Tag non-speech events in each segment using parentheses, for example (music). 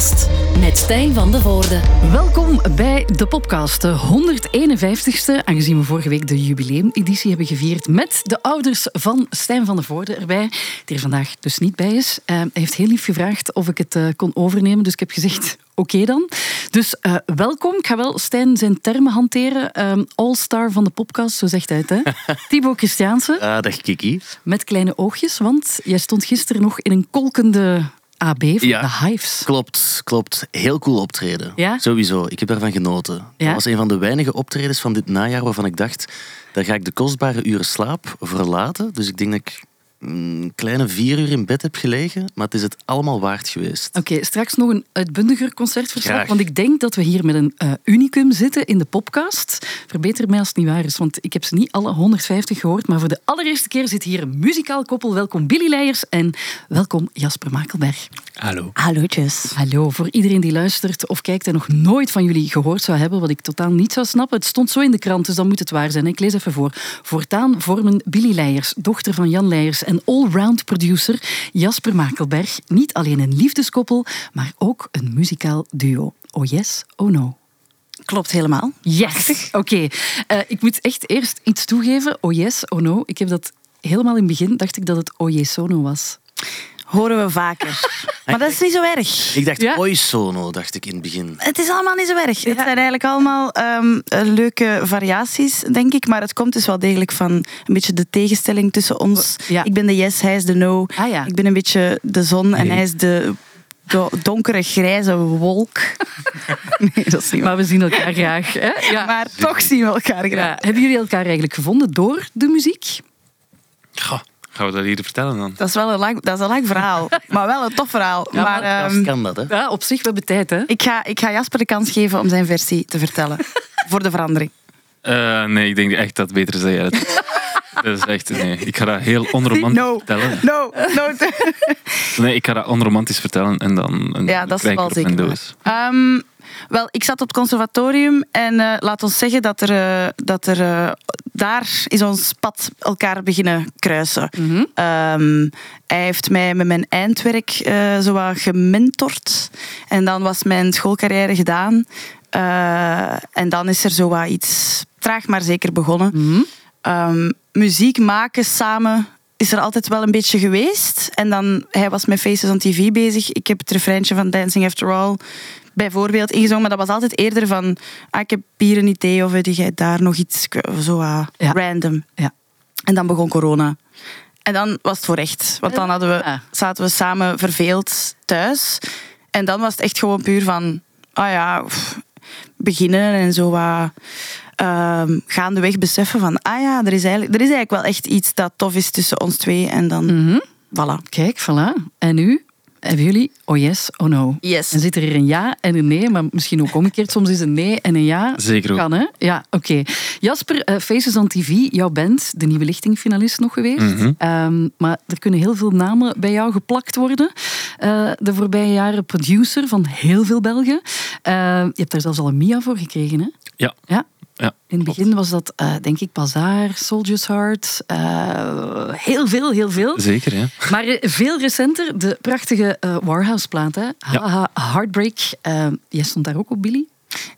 Popcast met Stijn van de Voorde. Welkom bij de Popcast, de 151ste, aangezien we vorige week de jubileumeditie hebben gevierd met de ouders van Stijn van de Voorde erbij, die er vandaag dus niet bij is. Uh, hij heeft heel lief gevraagd of ik het uh, kon overnemen, dus ik heb gezegd (laughs) Oké okay dan. Dus uh, welkom. Ik ga wel Stijn zijn termen hanteren. Um, All-star van de podcast, zo zegt hij het. Hè? (laughs) Thibaut Christiaanse. Ah, dag Kiki. Met kleine oogjes, want jij stond gisteren nog in een kolkende AB van ja, de Hives. Klopt, klopt. Heel cool optreden. Ja? Sowieso. Ik heb daarvan genoten. Ja? Dat was een van de weinige optredens van dit najaar waarvan ik dacht, daar ga ik de kostbare uren slaap verlaten. Dus ik denk dat ik een kleine vier uur in bed heb gelegen, maar het is het allemaal waard geweest. Oké, okay, straks nog een uitbundiger concertverslag, Graag. want ik denk dat we hier met een uh, unicum zitten in de podcast. Verbeter mij als het niet waar is, want ik heb ze niet alle 150 gehoord, maar voor de allereerste keer zit hier een muzikaal koppel. Welkom Billy Leijers en welkom Jasper Makelberg. Hallo. Hallootjes. Hallo, voor iedereen die luistert of kijkt en nog nooit van jullie gehoord zou hebben, wat ik totaal niet zou snappen. Het stond zo in de krant, dus dan moet het waar zijn. Ik lees even voor. Voortaan vormen Billy Leijers, dochter van Jan Leijers en allround producer Jasper Makelberg niet alleen een liefdeskoppel, maar ook een muzikaal duo. Oh yes, oh no. Klopt helemaal. Yes. Oké. Okay. Uh, ik moet echt eerst iets toegeven. Oh yes, oh no. Ik heb dat helemaal in het begin dacht ik dat het oh yes, oh no was. Horen we vaker. (laughs) maar dat is niet zo erg. Ik dacht ja? Oisono, dacht ik in het begin. Het is allemaal niet zo erg. Ja. Het zijn eigenlijk allemaal um, leuke variaties, denk ik. Maar het komt dus wel degelijk van een beetje de tegenstelling tussen ons. Ja. Ik ben de yes, hij is de no. Ah, ja. Ik ben een beetje de zon en hij is de donkere grijze wolk. (laughs) Nee, dat is niet maar we zien elkaar graag. Hè? Ja. Maar toch zien we elkaar graag. Ja. Hebben jullie elkaar eigenlijk gevonden door de muziek? Goh. Gaan we dat hier vertellen dan? Dat is wel een lang, dat is een lang verhaal, (laughs) maar wel een tof verhaal. Ja, maar, maar um, kan dat, hè? Ja, op zich, we hebben tijd, hè? Ik ga, ik ga Jasper de kans geven om zijn versie te vertellen. (laughs) voor de verandering. Uh, nee, ik denk echt dat het beter jij het... (laughs) Dat is echt, nee. Ik ga dat heel onromantisch no. vertellen. No, no. nee, ik ga dat onromantisch vertellen en dan en ja, dat is wel zeker. Um, wel, ik zat op het conservatorium en uh, laat ons zeggen dat er, uh, dat er uh, daar is ons pad elkaar beginnen kruisen. Mm -hmm. um, hij heeft mij met mijn eindwerk zo wat gementord en dan was mijn schoolcarrière gedaan. en dan is er zo wat iets traag maar zeker begonnen. Mm -hmm. um, muziek maken samen is er altijd wel een beetje geweest. En dan, hij was met Faces on TV bezig. Ik heb het refreintje van Dancing After All bijvoorbeeld ingezongen. Maar dat was altijd eerder van, ah, ik heb hier een idee of weet jij daar nog iets, zo uh, ja. random. Ja. En dan begon corona. En dan was het voor echt. Want dan hadden we, zaten we samen verveeld thuis. En dan was het echt gewoon puur van, ah ja, pff, beginnen en zo wat uh, gaandeweg beseffen van, ah ja, er is, eigenlijk, er is eigenlijk wel echt iets dat tof is tussen ons twee. En dan, Mhm. voilà. Kijk, voilà. En nu hebben jullie oh yes, oh no. Yes. En zit er hier een ja en een nee, maar misschien ook omgekeerd. Soms is een nee en een ja. Zeker ook. Kan, hè? Ja, oké. Jasper, uh, Faces on TV, jouw band, de Nieuwe Lichting-finalist nog geweest. Mhm. Um, maar er kunnen heel veel namen bij jou geplakt worden. Uh, de voorbije jaren producer van heel veel Belgen. Uh, je hebt daar zelfs al een Mia voor gekregen, hè? Ja. Ja? Ja, In het begin was dat, uh, denk ik, Bazaar, Soldier's Heart. Uh, heel veel, heel veel. Zeker, ja. Maar uh, veel recenter, de prachtige Warhouse-plaat. Hè? Haha, Heartbreak. Jij stond daar ook op, Billy?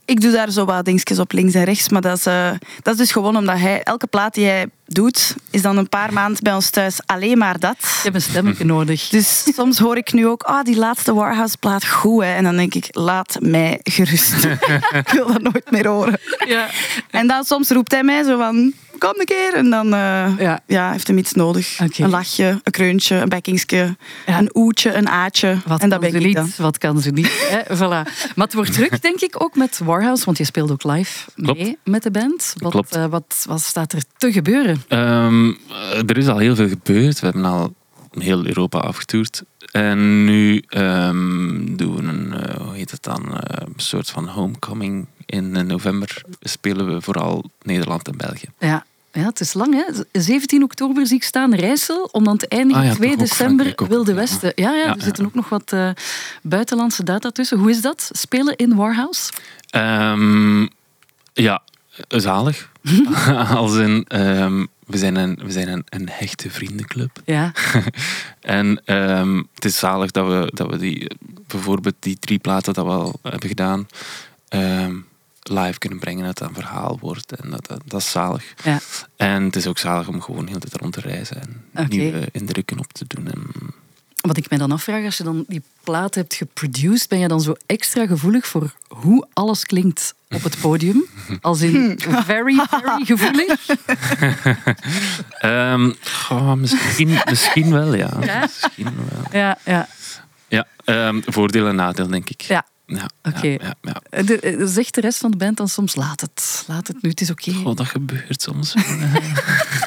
Ik doe daar zo wat dingetjes op links en rechts. Maar dat is, uh, dat is dus gewoon omdat hij, elke plaat die hij doet, is dan een paar maanden bij ons thuis alleen maar dat. Je hebt een stemmetje nodig. Dus soms hoor ik nu ook, ah, oh, die laatste Warhouse-plaat, goed. Hè? En dan denk ik, laat mij gerust. (laughs) ik wil dat nooit meer horen. Ja. En dan soms roept hij mij zo van, kom een keer. En dan uh, ja. Ja, heeft hem iets nodig. Okay. Een lachje, een kreuntje, een bekkingsje, Ja. een oetje, een aatje. Wat en dat kan ben ze ik niet? dan. Wat kan ze niet? Hè? (laughs) Voilà. Maar het wordt druk, denk ik, ook met Warhouse. Want je speelt ook live Klopt. mee met de band. Wat, Klopt. uh, wat, wat staat er te gebeuren? Um, er is al heel veel gebeurd. We hebben al heel Europa afgetoerd. En nu um, doen we een, uh, hoe heet het dan, uh, een soort van homecoming in november. Spelen we vooral Nederland en België. Ja. Ja, het is lang, hè? 17 oktober zie ik staan Rijssel, om dan te eindigen Ah ja, 2 toch ook december Wilde. Westen. Ja, ja, Ja, er ja, zitten ook nog wat uh, buitenlandse data tussen. Hoe is dat, spelen in Warhouse? Um, ja, zalig. (laughs) Als in, um, we zijn een, we zijn een, een hechte vriendenclub. Ja. (laughs) En ehm, het is zalig dat we, dat we die, bijvoorbeeld die drie platen dat we al hebben gedaan, ehm, live kunnen brengen. Dat dat een verhaal wordt. En dat, dat, dat is zalig. Ja. En het is ook zalig om gewoon heel de tijd rond te reizen en nieuwe indrukken op te doen. En Wat ik mij dan afvraag, als je dan die plaat hebt geproduced, ben je dan zo extra gevoelig voor hoe alles klinkt op het podium? (laughs) Als in very, very gevoelig? (laughs) Ehm, misschien, misschien wel, ja. Ja? Misschien wel. Ja, ja. Ja, ehm, voordeel en nadeel, denk ik. Ja. Ja Oké. ja, ja, ja. De, eh, zegt de rest van de band dan soms, laat het, laat het nu, het is oké. Oh, dat gebeurt soms. (laughs)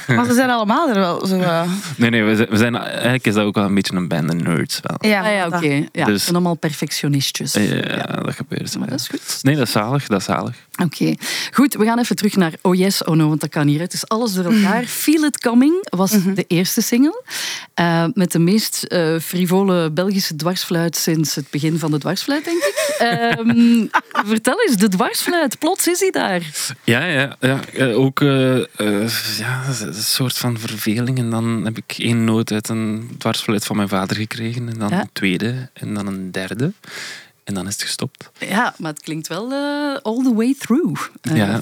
Maar ze zijn allemaal er wel zo... eh, nee, nee, we zijn, we zijn, eigenlijk is dat ook wel een beetje een band of nerds. Wel. ja, Ah, ja, oké. Ja, Dus- zijn allemaal perfectionistjes. Ja, dat gebeurt. Maar ja. dat is goed. Nee, dat is zalig, dat is zalig. Oké, goed. We gaan even terug naar Oh Yes, Oh No, want dat kan hier. Het is alles door elkaar. Feel It Coming was de eerste single. Eh, met de meest eh, frivole Belgische dwarsfluit sinds het begin van de dwarsfluit, denk ik. Ehm, (laughs) vertel eens, de dwarsfluit. Plots is hij daar. Ja, ja, ja eh, ook eh, eh, ja, een soort van verveling. En dan heb ik één noot uit een dwarsfluit van mijn vader gekregen. En dan Ja. een tweede. En dan een derde. En dan is het gestopt. Ja, maar het klinkt wel all the way through. Ja,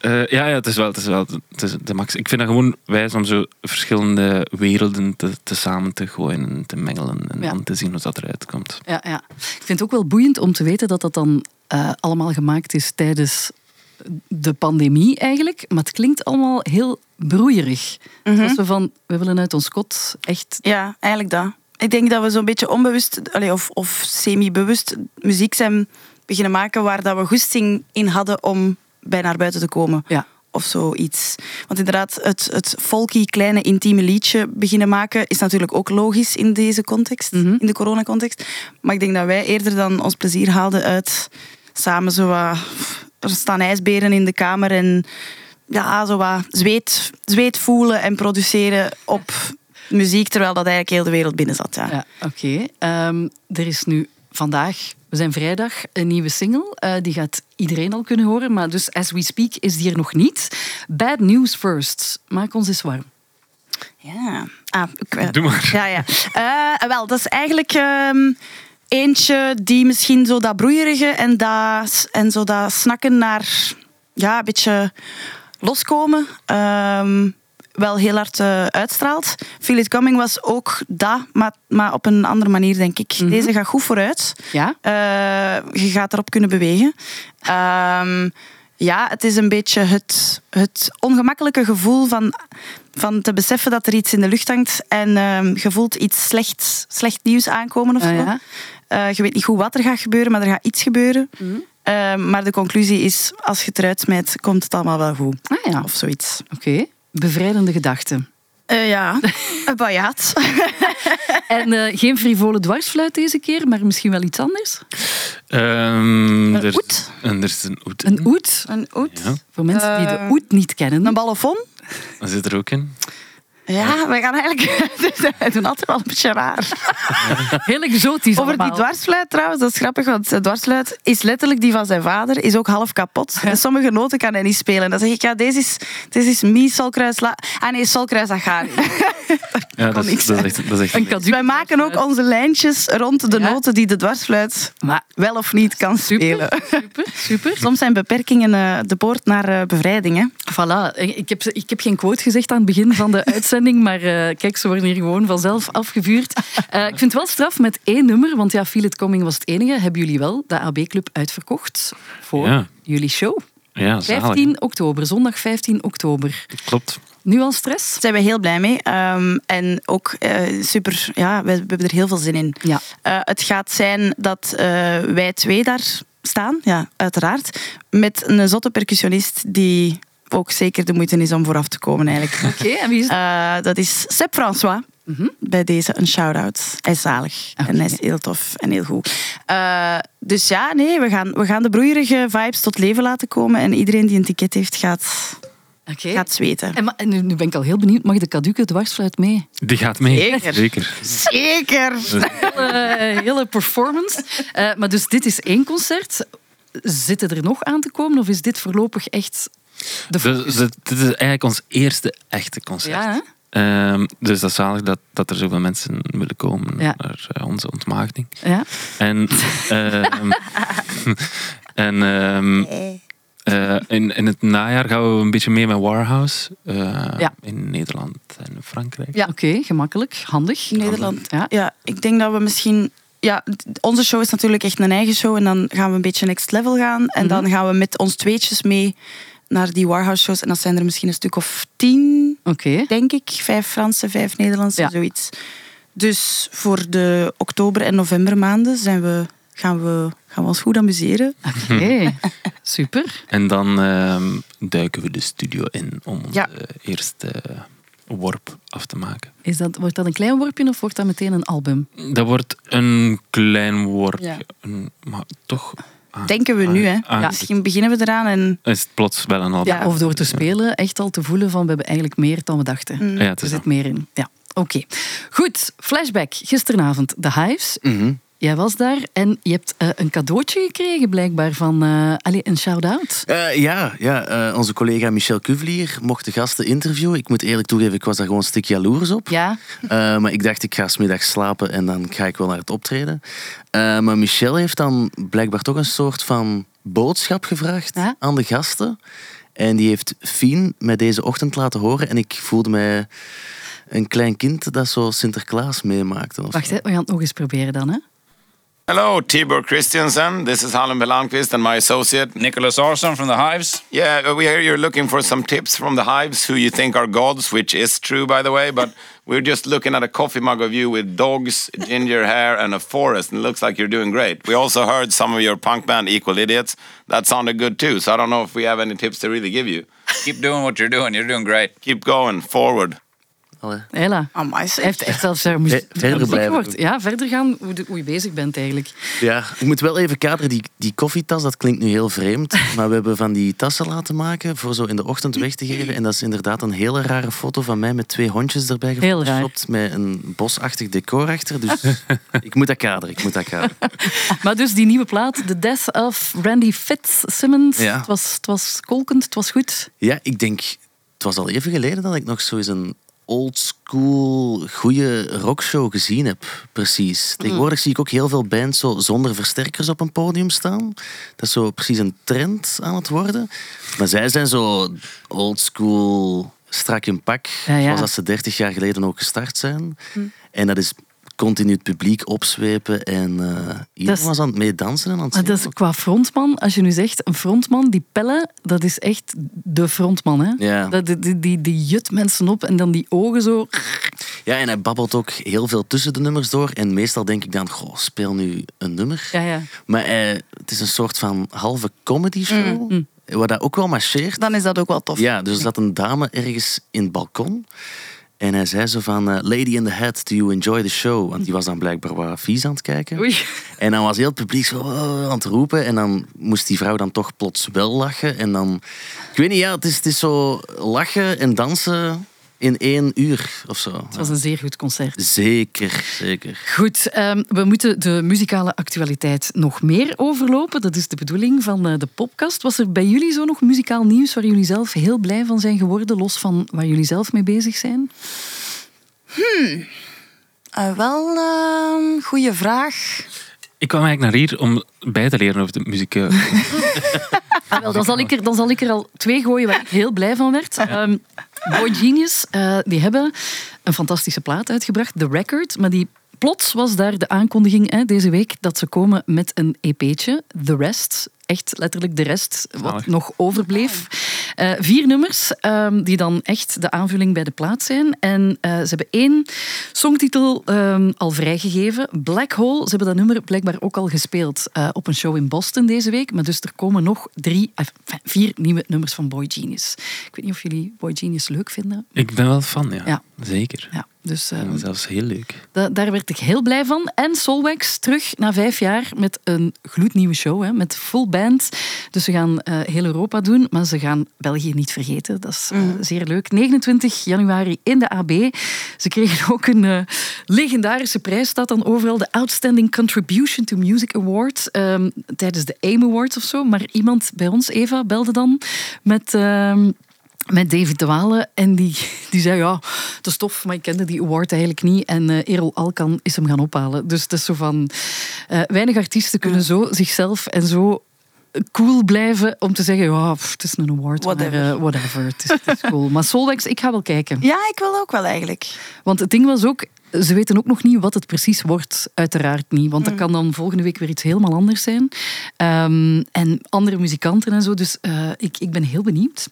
Eh, ja, ja, het is wel, het is wel het is de max. Ik vind dat gewoon wijs om zo verschillende werelden te, te samen te gooien en te mengelen. En Ja. dan te zien hoe dat eruit komt. Ja, ja. Ik vind het ook wel boeiend om te weten dat dat dan eh, allemaal gemaakt is tijdens de pandemie eigenlijk. Maar het klinkt allemaal heel broeierig. Is zo van, we willen uit ons kot echt... Ja, eigenlijk dat. Ik denk dat we zo'n beetje onbewust, allee, of, of semi-bewust, muziek zijn beginnen maken waar dat we goesting in hadden om bij naar buiten te komen. Ja. Of zoiets. Want inderdaad, het, het folky, kleine, intieme liedje beginnen maken is natuurlijk ook logisch in deze context, Mhm. in de coronacontext. Maar ik denk dat wij eerder dan ons plezier haalden uit samen zo wat... Er staan ijsberen in de kamer en ja, zo wat zweet, zweet voelen en produceren op muziek, terwijl dat eigenlijk heel de wereld binnen zat. Ja. Ja, oké. Ehm, er is nu vandaag, we zijn vrijdag, een nieuwe single. Eh, die gaat iedereen al kunnen horen, maar dus as we speak is die er nog niet. Bad News First. Maak ons eens warm. Ja. Ah, ik, eh, Doe maar. Ja, ja. Eh, wel, dat is eigenlijk ehm, eentje die misschien zo dat broeierige en, dat, en zo dat snakken naar ja, een beetje loskomen. ehm, wel heel hard eh, uitstraalt. Feel It Coming was ook dat, maar, maar op een andere manier, denk ik. Mhm. Deze gaat goed vooruit. Ja? Eh, je gaat erop kunnen bewegen. Ehm, ja, het is een beetje het, het ongemakkelijke gevoel van, van te beseffen dat er iets in de lucht hangt en ehm, je voelt iets slecht, slecht nieuws aankomen of Ah, zo. ja. Eh, je weet niet goed wat er gaat gebeuren, maar er gaat iets gebeuren. Mhm. Ehm, maar de conclusie is, als je het eruit smijt, komt het allemaal wel goed. Ah ja, Of zoiets. oké. Bevrijdende gedachten. Eh, ja, (laughs) een bajaat. (laughs) En eh, geen frivole dwarsfluit deze keer, maar misschien wel iets anders. Ehm, Een oet? en er is een oet. Een oet. Een oet. Ja, Voor mensen die de Eh, oet niet kennen. Een ballofon. dat zit er ook in. Ja, we gaan eigenlijk... (laughs) We doen altijd wel een beetje raar. (laughs) Heel exotisch Over die dwarsfluit trouwens, dat is grappig, want de dwarsfluit is letterlijk die van zijn vader, is ook half kapot. En sommige noten kan hij niet spelen. Dan zeg ik, ja, deze is, deze is mi, solkruis, la. Ah nee, solkruis, (laughs) dat gaat niet. Ja, dat, is, dat, is echt, dat is echt Een niks. cadeau. Wij maken ook onze lijntjes rond de Ja. noten die de dwarsfluit Maar wel of niet kan spelen. super, super, super. Soms zijn beperkingen eh, de poort naar eh, bevrijding. Hè? Voilà, ik heb, ik heb geen quote gezegd aan het begin van de uitzending, maar eh, kijk, ze worden hier gewoon vanzelf afgevuurd. (laughs) Eh, ik vind het wel straf met één nummer, want ja, Feel It Coming was het enige. Hebben jullie wel de AB-club uitverkocht voor Ja. jullie show? Ja, zalig. 15 oktober, zondag 15 oktober. Klopt. Nu al stress? Daar zijn we heel blij mee. Ehm, en ook eh, super, ja, we, we hebben er heel veel zin in. Ja. Eh, het gaat zijn dat eh, wij twee daar staan, ja, uiteraard. Met een zotte percussionist die ook zeker de moeite is om vooraf te komen eigenlijk. (laughs) Oké, en wie is? Eh, dat is Seb François. Mhm. Bij deze een shout-out. Hij is zalig. En hij is heel tof en heel goed. Eh, dus ja, nee, we gaan, we gaan de broeierige vibes tot leven laten komen. En iedereen die een ticket heeft, gaat, Oké. gaat zweten. En, nu, ben ik al heel benieuwd, mag de caduke dwarsfluit mee? Die gaat mee. Zeker. Zeker. Zeker! hele, hele performance. Eh, maar dus dit is één concert. Zitten er nog aan te komen of is dit voorlopig echt De Dus, dit dit is eigenlijk ons eerste echte concert. ja? Ehm, dus dat is zalig dat, dat er zoveel mensen willen komen Ja. naar eh, onze ontmaagding. ja. En, (laughs) ehm, (laughs) en ehm, eh, in, in het najaar gaan we een beetje mee met Warhouse. eh, Ja. In Nederland en Frankrijk. ja oké, gemakkelijk, handig. Nederland. Ja. Ja, ik denk dat we misschien... Ja, onze show is natuurlijk echt een eigen show. En dan gaan we een beetje next level gaan. En Mhm. dan gaan we met ons tweetjes mee naar die Warhouse shows. En dat zijn er misschien een stuk of tien, Oké. denk ik. Vijf Franse, vijf Nederlandse, Ja. zoiets. Dus voor de oktober- en novembermaanden zijn we, gaan, we, gaan we ons goed amuseren. Oké, (laughs) super. En dan ehm, duiken we de studio in om onze Ja. eerste worp af te maken. Is dat, wordt dat een klein worpje of wordt dat meteen een album? Dat wordt een klein worpje. Ja. Maar toch... aan- Denken we nu, hè. aan- aan- Misschien beginnen we eraan en... Is het plots wel een. Ja, of door te spelen echt al te voelen van we hebben eigenlijk meer dan we dachten. Mm. Ja, Er zit meer in. Ja, oké. Goed, flashback. Gisteravond, de Hives. Mhm. Jij was daar en je hebt eh, een cadeautje gekregen blijkbaar van... eh allee, een shout-out. Eh, ja, ja onze collega Michel Cuvelier mocht de gasten interviewen. Ik moet eerlijk toegeven, ik was daar gewoon een stuk jaloers op. Ja, maar ik dacht, ik ga smiddag slapen en dan ga ik wel naar het optreden. Maar Michel heeft dan blijkbaar toch een soort van boodschap gevraagd Ja. aan de gasten. En die heeft Fien mij deze ochtend laten horen. En ik voelde mij een klein kind dat zo Sinterklaas meemaakte. wacht, hè, we gaan het nog eens proberen dan. Hè. Hello, Tibor Christiansen. This is Harlem Belanquist and my associate. Nicholas Orson from the Hives. Yeah, uh, we hear you're looking for some tips from the hives who you think are gods, which is true, by the way. But (laughs) we're just looking at a coffee mug of you with dogs, ginger hair, and a forest, and it looks like you're doing great. We also heard some of your punk band, Equal Idiots. That sounded good too. So I don't know if we have any tips to really give you. Keep doing what you're doing. You're doing great. Keep going, forward. Allee. Hela. Amai, Hij zeg. heeft echt zelfs daar muziek Ver- verder muziek blijven. gehoord. Ja, verder gaan hoe, de- hoe je bezig bent eigenlijk. Ja, ik moet wel even kaderen. Die, die koffietas, dat klinkt nu heel vreemd. (laughs) Maar we hebben van die tassen laten maken voor zo in de ochtend weg te geven. En dat is inderdaad een hele rare foto van mij met twee hondjes erbij gefotoshopt. Met een bosachtig decor achter. Dus (laughs) ik moet dat kaderen, ik moet dat kaderen. (laughs) Maar dus die nieuwe plaat, The Death of Randy Fitzsimmons. Ja. Het, was, het was kolkend, het was goed. Ja, ik denk... Het was al even geleden dat ik nog zo eens een oldschool, goede rockshow gezien heb. Precies. Tegenwoordig zie ik ook heel veel bands zo zonder versterkers op een podium staan. Dat is zo precies een trend aan het worden. Maar zij zijn zo oldschool, strak in pak. Ja, ja. Zoals dat ze 30 jaar geleden ook gestart zijn. En dat is continu het publiek opzwepen. En eh iedereen was aan het meedansen en aan het Maar dat is qua frontman, als je nu zegt, een frontman, die pellen, dat is echt de frontman. Hè? Ja. Dat, die, die, die, die jut mensen op en dan die ogen zo. Ja, en hij babbelt ook heel veel tussen de nummers door. En meestal denk ik dan, goh, speel nu een nummer. Ja, ja. Maar eh, het is een soort van halve comedy show. Mm. Waar dat ook wel marcheert. Dan is dat ook wel tof. Ja, dus er zat een dame ergens in het balkon. En hij zei zo van, eh, Lady in the Hat, do you enjoy the show? Want die was dan blijkbaar wat vies aan het kijken. Oei. En dan was heel het publiek zo oh, aan het roepen. En dan moest die vrouw dan toch plots wel lachen. En dan... Ik weet niet, ja, het is, het is zo lachen en dansen in één uur of zo. Het was een zeer goed concert. Zeker, zeker. Goed, ehm, we moeten de muzikale actualiteit nog meer overlopen. Dat is de bedoeling van eh, de podcast. Was er bij jullie zo nog muzikaal nieuws waar jullie zelf heel blij van zijn geworden, los van waar jullie zelf mee bezig zijn? Eh, wel een goede vraag. Ik kwam eigenlijk naar hier om bij te leren over de muziek. eh, (laughs) Ah, wel, dan, zal ik er, dan zal ik er al twee gooien waar ik heel blij van werd. (laughs) Ehm, Boy Genius, eh, die hebben een fantastische plaat uitgebracht, The Record. Maar die plots was daar de aankondiging hè, deze week dat ze komen met een EP'tje, The Rest. Echt letterlijk de rest, wat Zalig. nog overbleef. Eh, vier nummers ehm, die dan echt de aanvulling bij de plaat zijn. En eh, ze hebben één songtitel ehm, al vrijgegeven, Black Hole. Ze hebben dat nummer blijkbaar ook al gespeeld eh, op een show in Boston deze week. Maar dus er komen nog drie, ah, vier nieuwe nummers van Boy Genius. Ik weet niet of jullie Boy Genius leuk vinden. ik ben wel fan, ja. Ja. Zeker. Ja, Dus Dat is heel leuk. da- daar werd ik heel blij van. En Solwax terug na vijf jaar met een gloednieuwe show, hè, met full band. Dus ze gaan eh, heel Europa doen, maar ze gaan België niet vergeten. Dat is eh, zeer leuk. 29 januari in de AB. Ze kregen ook een eh, legendarische prijs, staat dan overal, de Outstanding Contribution to Music Award, ehm, tijdens de AIM Awards of zo. Maar iemand bij ons, Eva, belde dan met... ehm, met David de Walen. En die, die zei, ja, het is tof, maar ik kende die award eigenlijk niet. En eh Errol Alkan is hem gaan ophalen. Dus het is zo van... eh, weinig artiesten kunnen zo zichzelf en zo cool blijven om te zeggen, ja, pff, het is een award, Whatever. maar eh, whatever, het is, het is cool. Maar Solvex, ik ga wel kijken. (laughs) Ja, ik wil ook wel eigenlijk. Want het ding was ook, ze weten ook nog niet wat het precies wordt. Uiteraard niet. Want dat kan dan volgende week weer iets helemaal anders zijn. Ehm, en andere muzikanten en zo. Dus eh, ik, ik ben heel benieuwd.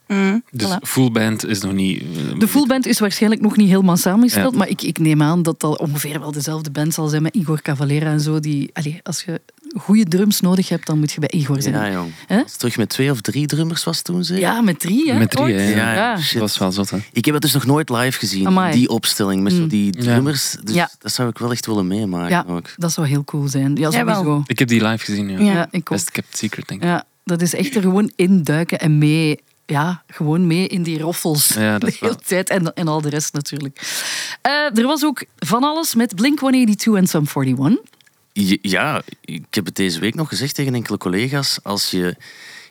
Dus Voilà. full band is nog niet... eh, De full band is waarschijnlijk nog niet helemaal samengesteld. Ja. Maar ik, ik neem aan dat dat ongeveer wel dezelfde band zal zijn met Igor Cavalera en zo. Die, allee, als je goede drums nodig hebt, dan moet je bij Igor zijn. Ja, jong. Terug met twee of drie drummers was toen, zeker? Ja, met drie, hè? Met drie, ja. Ja, Ja. shit. Dat was wel zot, hè. Ik heb het dus nog nooit live gezien, Amai. die opstelling met zo die drummers. Dus Ja. dat zou ik wel echt willen meemaken Ja, ook. dat zou heel cool zijn. Ja, sowieso. Ik heb die live gezien, ja. Ja. Ja, ik ook. Best kept secret, denk ik. Ja, dat is echt er gewoon induiken en mee... Ja, gewoon mee in die roffels. Ja, dat (laughs) de hele wel- tijd. En, en al de rest natuurlijk. Eh, er was ook van alles met Blink-182 en Sum 41. Ja, ik heb het deze week nog gezegd tegen enkele collega's. Als je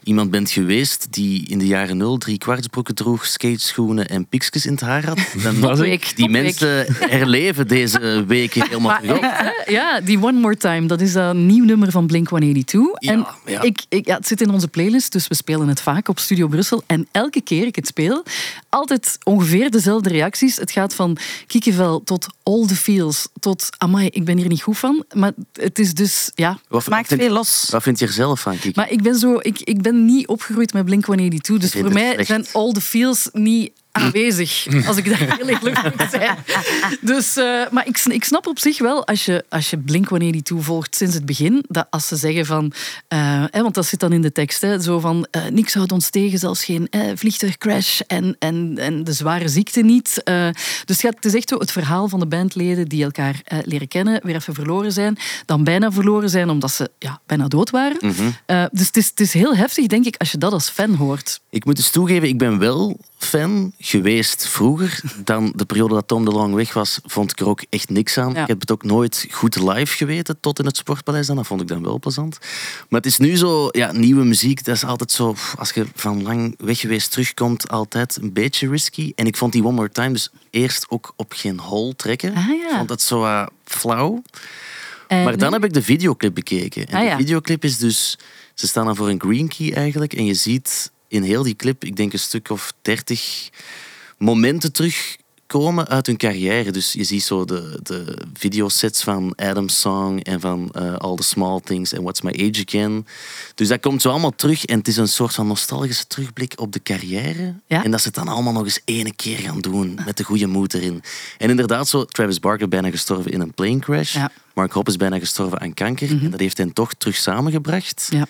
iemand bent geweest die in de jaren nul drie kwartsbroeken droeg, skateschoenen en piksjes in het haar had, (laughs) dan Was ik? Week, die mensen herleven deze week helemaal terug echt, hè? ja, die One More Time, dat is een nieuw nummer van Blink-182. Ja, en ja. Ik, ik, ja, het zit in onze playlist, dus we spelen het vaak op Studio Brussel. En elke keer ik het speel, altijd ongeveer dezelfde reacties. Het gaat van kiekenvel tot all the feels, tot amai, ik ben hier niet goed van. Maar het is dus, ja... Wat, Maakt vind, veel los. wat vind je er zelf van, Kiki? Maar ik ben, zo, ik, ik ben niet opgegroeid met Blink-182, dus vind voor het mij slecht. zijn all the feels niet aanwezig, als ik daar (laughs) heel eerlijk moet zijn. Dus, eh, maar ik, ik snap op zich wel, als je, als je Blink-182 volgt sinds het begin, dat als ze zeggen van, eh, hè, want dat zit dan in de tekst, hè, zo van, eh, niks houdt ons tegen, zelfs geen eh, vliegtuigcrash en, en, en de zware ziekte niet. Eh, dus ja, het is echt zo het verhaal van de bandleden die elkaar eh, leren kennen, weer even verloren zijn, dan bijna verloren zijn omdat ze ja, bijna dood waren. Eh, dus het is, het is heel heftig, denk ik, als je dat als fan hoort. Ik moet dus toegeven, ik ben wel fan geweest vroeger. Dan de periode dat Tom de Long weg was, vond ik er ook echt niks aan. Ja. Ik heb het ook nooit goed live geweten, tot in het Sportpaleis dan. Dat vond ik dan wel plezant. Maar het is nu zo, ja, nieuwe muziek, dat is altijd zo, als je van lang weg geweest terugkomt, altijd een beetje risky. En ik vond die One More Time dus eerst ook op geen hol trekken. Ah, ja. Ik vond dat zo eh, flauw. En- Maar dan heb ik de videoclip bekeken. En Ah, ja. de videoclip is dus... Ze staan dan voor een green key eigenlijk. En je ziet in heel die clip, ik denk een stuk of dertig momenten terugkomen uit hun carrière. Dus je ziet zo de, de videosets van Adam's Song en van eh, All the Small Things en What's My Age Again. Dus dat komt zo allemaal terug. En het is een soort van nostalgische terugblik op de carrière. Ja. En dat ze het dan allemaal nog eens ene keer gaan doen. Met de goede moed erin. En inderdaad, zo, Travis Barker bijna gestorven in een plane crash. Ja. Mark Hopp is bijna gestorven aan kanker. En dat heeft hen toch terug samengebracht. Ja.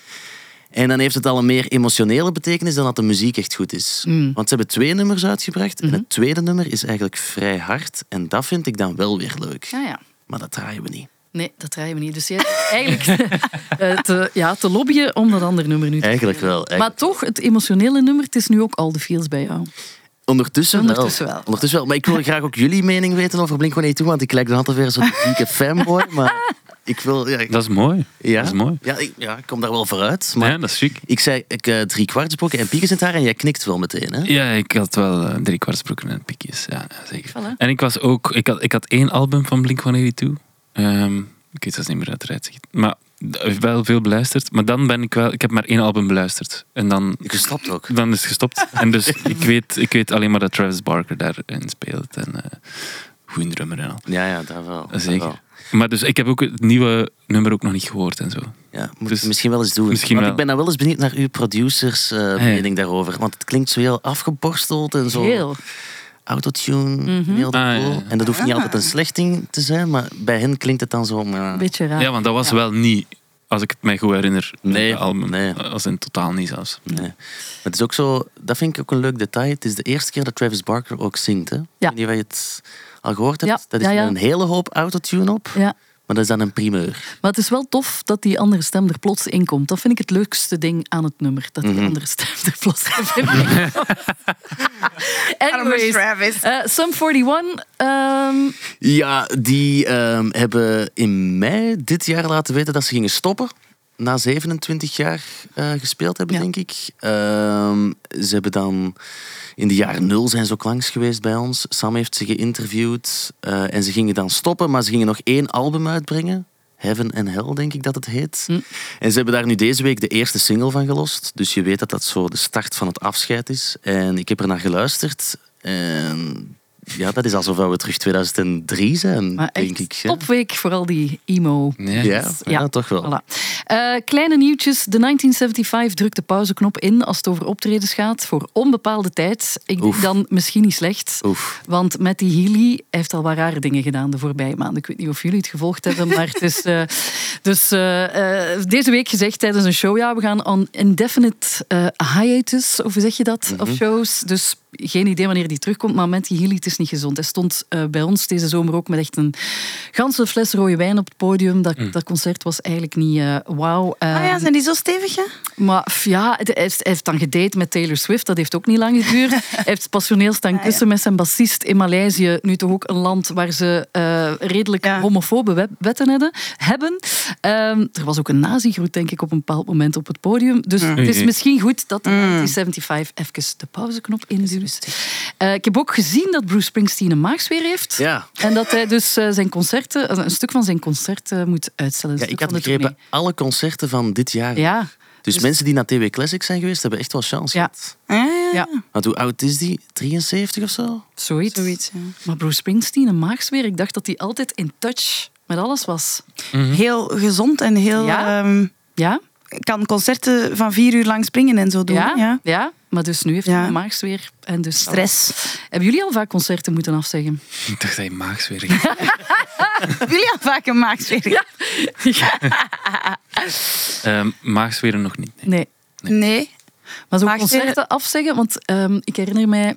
En dan heeft het al een meer emotionele betekenis dan dat de muziek echt goed is. Mm. Want ze hebben twee nummers uitgebracht. Mhm. En het tweede nummer is eigenlijk vrij hard. En dat vind ik dan wel weer leuk. Ja, ja. Maar dat draaien we niet. Nee, dat draaien we niet. Dus zit eigenlijk (laughs) eh, te, ja, te lobbyen om dat andere nummer nu te Eigenlijk wel. eigenlijk Maar toch, het emotionele nummer, het is nu ook al de feels bij jou. Ondertussen, Ondertussen wel. wel. Ondertussen wel. Maar ik wil graag ook jullie mening weten over Blink-182, want ik lijk dan altijd weer zo'n dieke fanboy. Maar ik wil... Ja, ik- Dat is mooi. ja, Dat is mooi. Ja, ik, ja, ik kom daar wel vooruit. Maar Ja, dat is chic. ik zei ik, eh, drie kwartsbroeken en piekjes in het haar en jij knikt wel meteen. Hè? Ja, ik had wel eh, drie kwartsbroeken en pikjes. Ja, zeker. Voilà. En ik was ook... Ik had, ik had één album van Blink-182. Ehm ik weet zelfs niet meer uit. Maar wel veel beluisterd. Maar dan ben ik wel... Ik heb maar één album beluisterd. En dan... Je stopt ook. Dan is het gestopt. En dus (laughs) ik weet, ik weet alleen maar dat Travis Barker daarin speelt. En eh goede drummer en al. Ja, ja, daar wel. daar wel. Zeker. Maar dus ik heb ook het nieuwe nummer ook nog niet gehoord en zo. Ja, moet Dus je misschien wel eens doen. misschien Want wel. ik ben dan wel eens benieuwd naar uw producers eh, ja. mening daarover. Want het klinkt zo heel afgeborsteld en zo Heel. Autotune. Mhm. Heel de Ah, ja, ja. En dat hoeft niet altijd een slecht ding te zijn, maar bij hen klinkt het dan zo... maar- beetje raar. Ja, want dat was wel niet als ik het mij goed herinner, Nee, het album. nee. Als in totaal niet zelfs. Nee. Maar het is ook zo, dat vind ik ook een leuk detail. Het is de eerste keer dat Travis Barker ook zingt. Hè? Niet of je het al gehoord hebt. Ja, Dat is ja, ja. met een hele hoop autotune op. Ja. Maar dat is dan een primeur. Maar het is wel tof dat die andere stem er plots in komt. Dat vind ik het leukste ding aan het nummer. Dat die Mhm. andere stem er plots in komt. (laughs) Anyways, Travis. eh, Sum 41. ehm, Ja, die ehm, hebben in mei dit jaar laten weten dat ze gingen stoppen. Na 27 jaar eh, gespeeld hebben, Ja. denk ik. Ehm, ze hebben dan... In de jaren nul zijn ze ook langs geweest bij ons. Sam heeft ze geïnterviewd. eh, en ze gingen dan stoppen, maar ze gingen nog één album uitbrengen. Heaven and Hell, denk ik dat het heet. Hm. En ze hebben daar nu deze week de eerste single van gelost. Dus je weet dat dat zo de start van het afscheid is. En ik heb er naar geluisterd. En ja, dat is alsof we terug 2003 zijn, maar denk echt ik. ja. topweek voor al die emo. Ja. Ja, ja, toch wel. Voilà. Eh, kleine nieuwtjes. De 1975 drukt de pauzeknop in als het over optredens gaat voor onbepaalde tijd. Ik denk dan misschien niet slecht. Oef. Want Matty Healy heeft al wat rare dingen gedaan de voorbije maanden. Ik weet niet of jullie het gevolgd hebben, maar het is eh, dus eh, deze week gezegd tijdens een show, ja, we gaan on indefinite eh, hiatus, of hoe zeg je dat, of shows. Dus geen idee wanneer die terugkomt, maar het is niet gezond. Hij stond eh, bij ons deze zomer ook met echt een ganse fles rode wijn op het podium. Dat, dat concert was eigenlijk niet eh, wauw. Ah ja, zijn die zo stevig? hè? maar f- ja, het- hij heeft, hij heeft dan gedate met Taylor Swift. Dat heeft ook niet lang geduurd. (laughs) hij heeft passioneel staan kussen met zijn bassist in Maleisië. Nu toch ook een land waar ze eh, redelijk Ja. homofobe wet- wetten hebben. hebben. Ehm, er was ook een nazi-groet, denk ik, op een bepaald moment op het podium. Dus het is Oei. misschien goed dat de 1975 even de pauzeknop induwt. Eh, ik heb ook gezien dat Bruce Springsteen een maagsfeer heeft. Ja. En dat hij dus eh, zijn concerten, een stuk van zijn concert eh, moet uitstellen. Ja, stuk ik had begrepen, alle concerten van dit jaar. Ja, Dus, Dus- mensen die naar TW Classics zijn geweest, hebben echt wel chance Ja. gehad. Ah, ja, ja, Want hoe oud is die? 73 of zo? zoiets. Zoiets, ja. Maar Bruce Springsteen, een maagsfeer, ik dacht dat hij altijd in touch met alles was. Heel gezond en heel... Ja? ehm, Ja? Kan concerten van vier uur lang springen en zo doen. Ja? Ja. ja? Maar dus nu heeft Ja. hij een maagsfeer. En dus Stress. Hebben jullie al vaak concerten moeten afzeggen? Ik dacht dat je maagsfeer (laughs) Hebben jullie al vaak een maagsfeer? (laughs) Ehm maagsferen nog niet. nee. Nee. Nee. Maar zo concerten afzeggen, want ehm, ik herinner mij...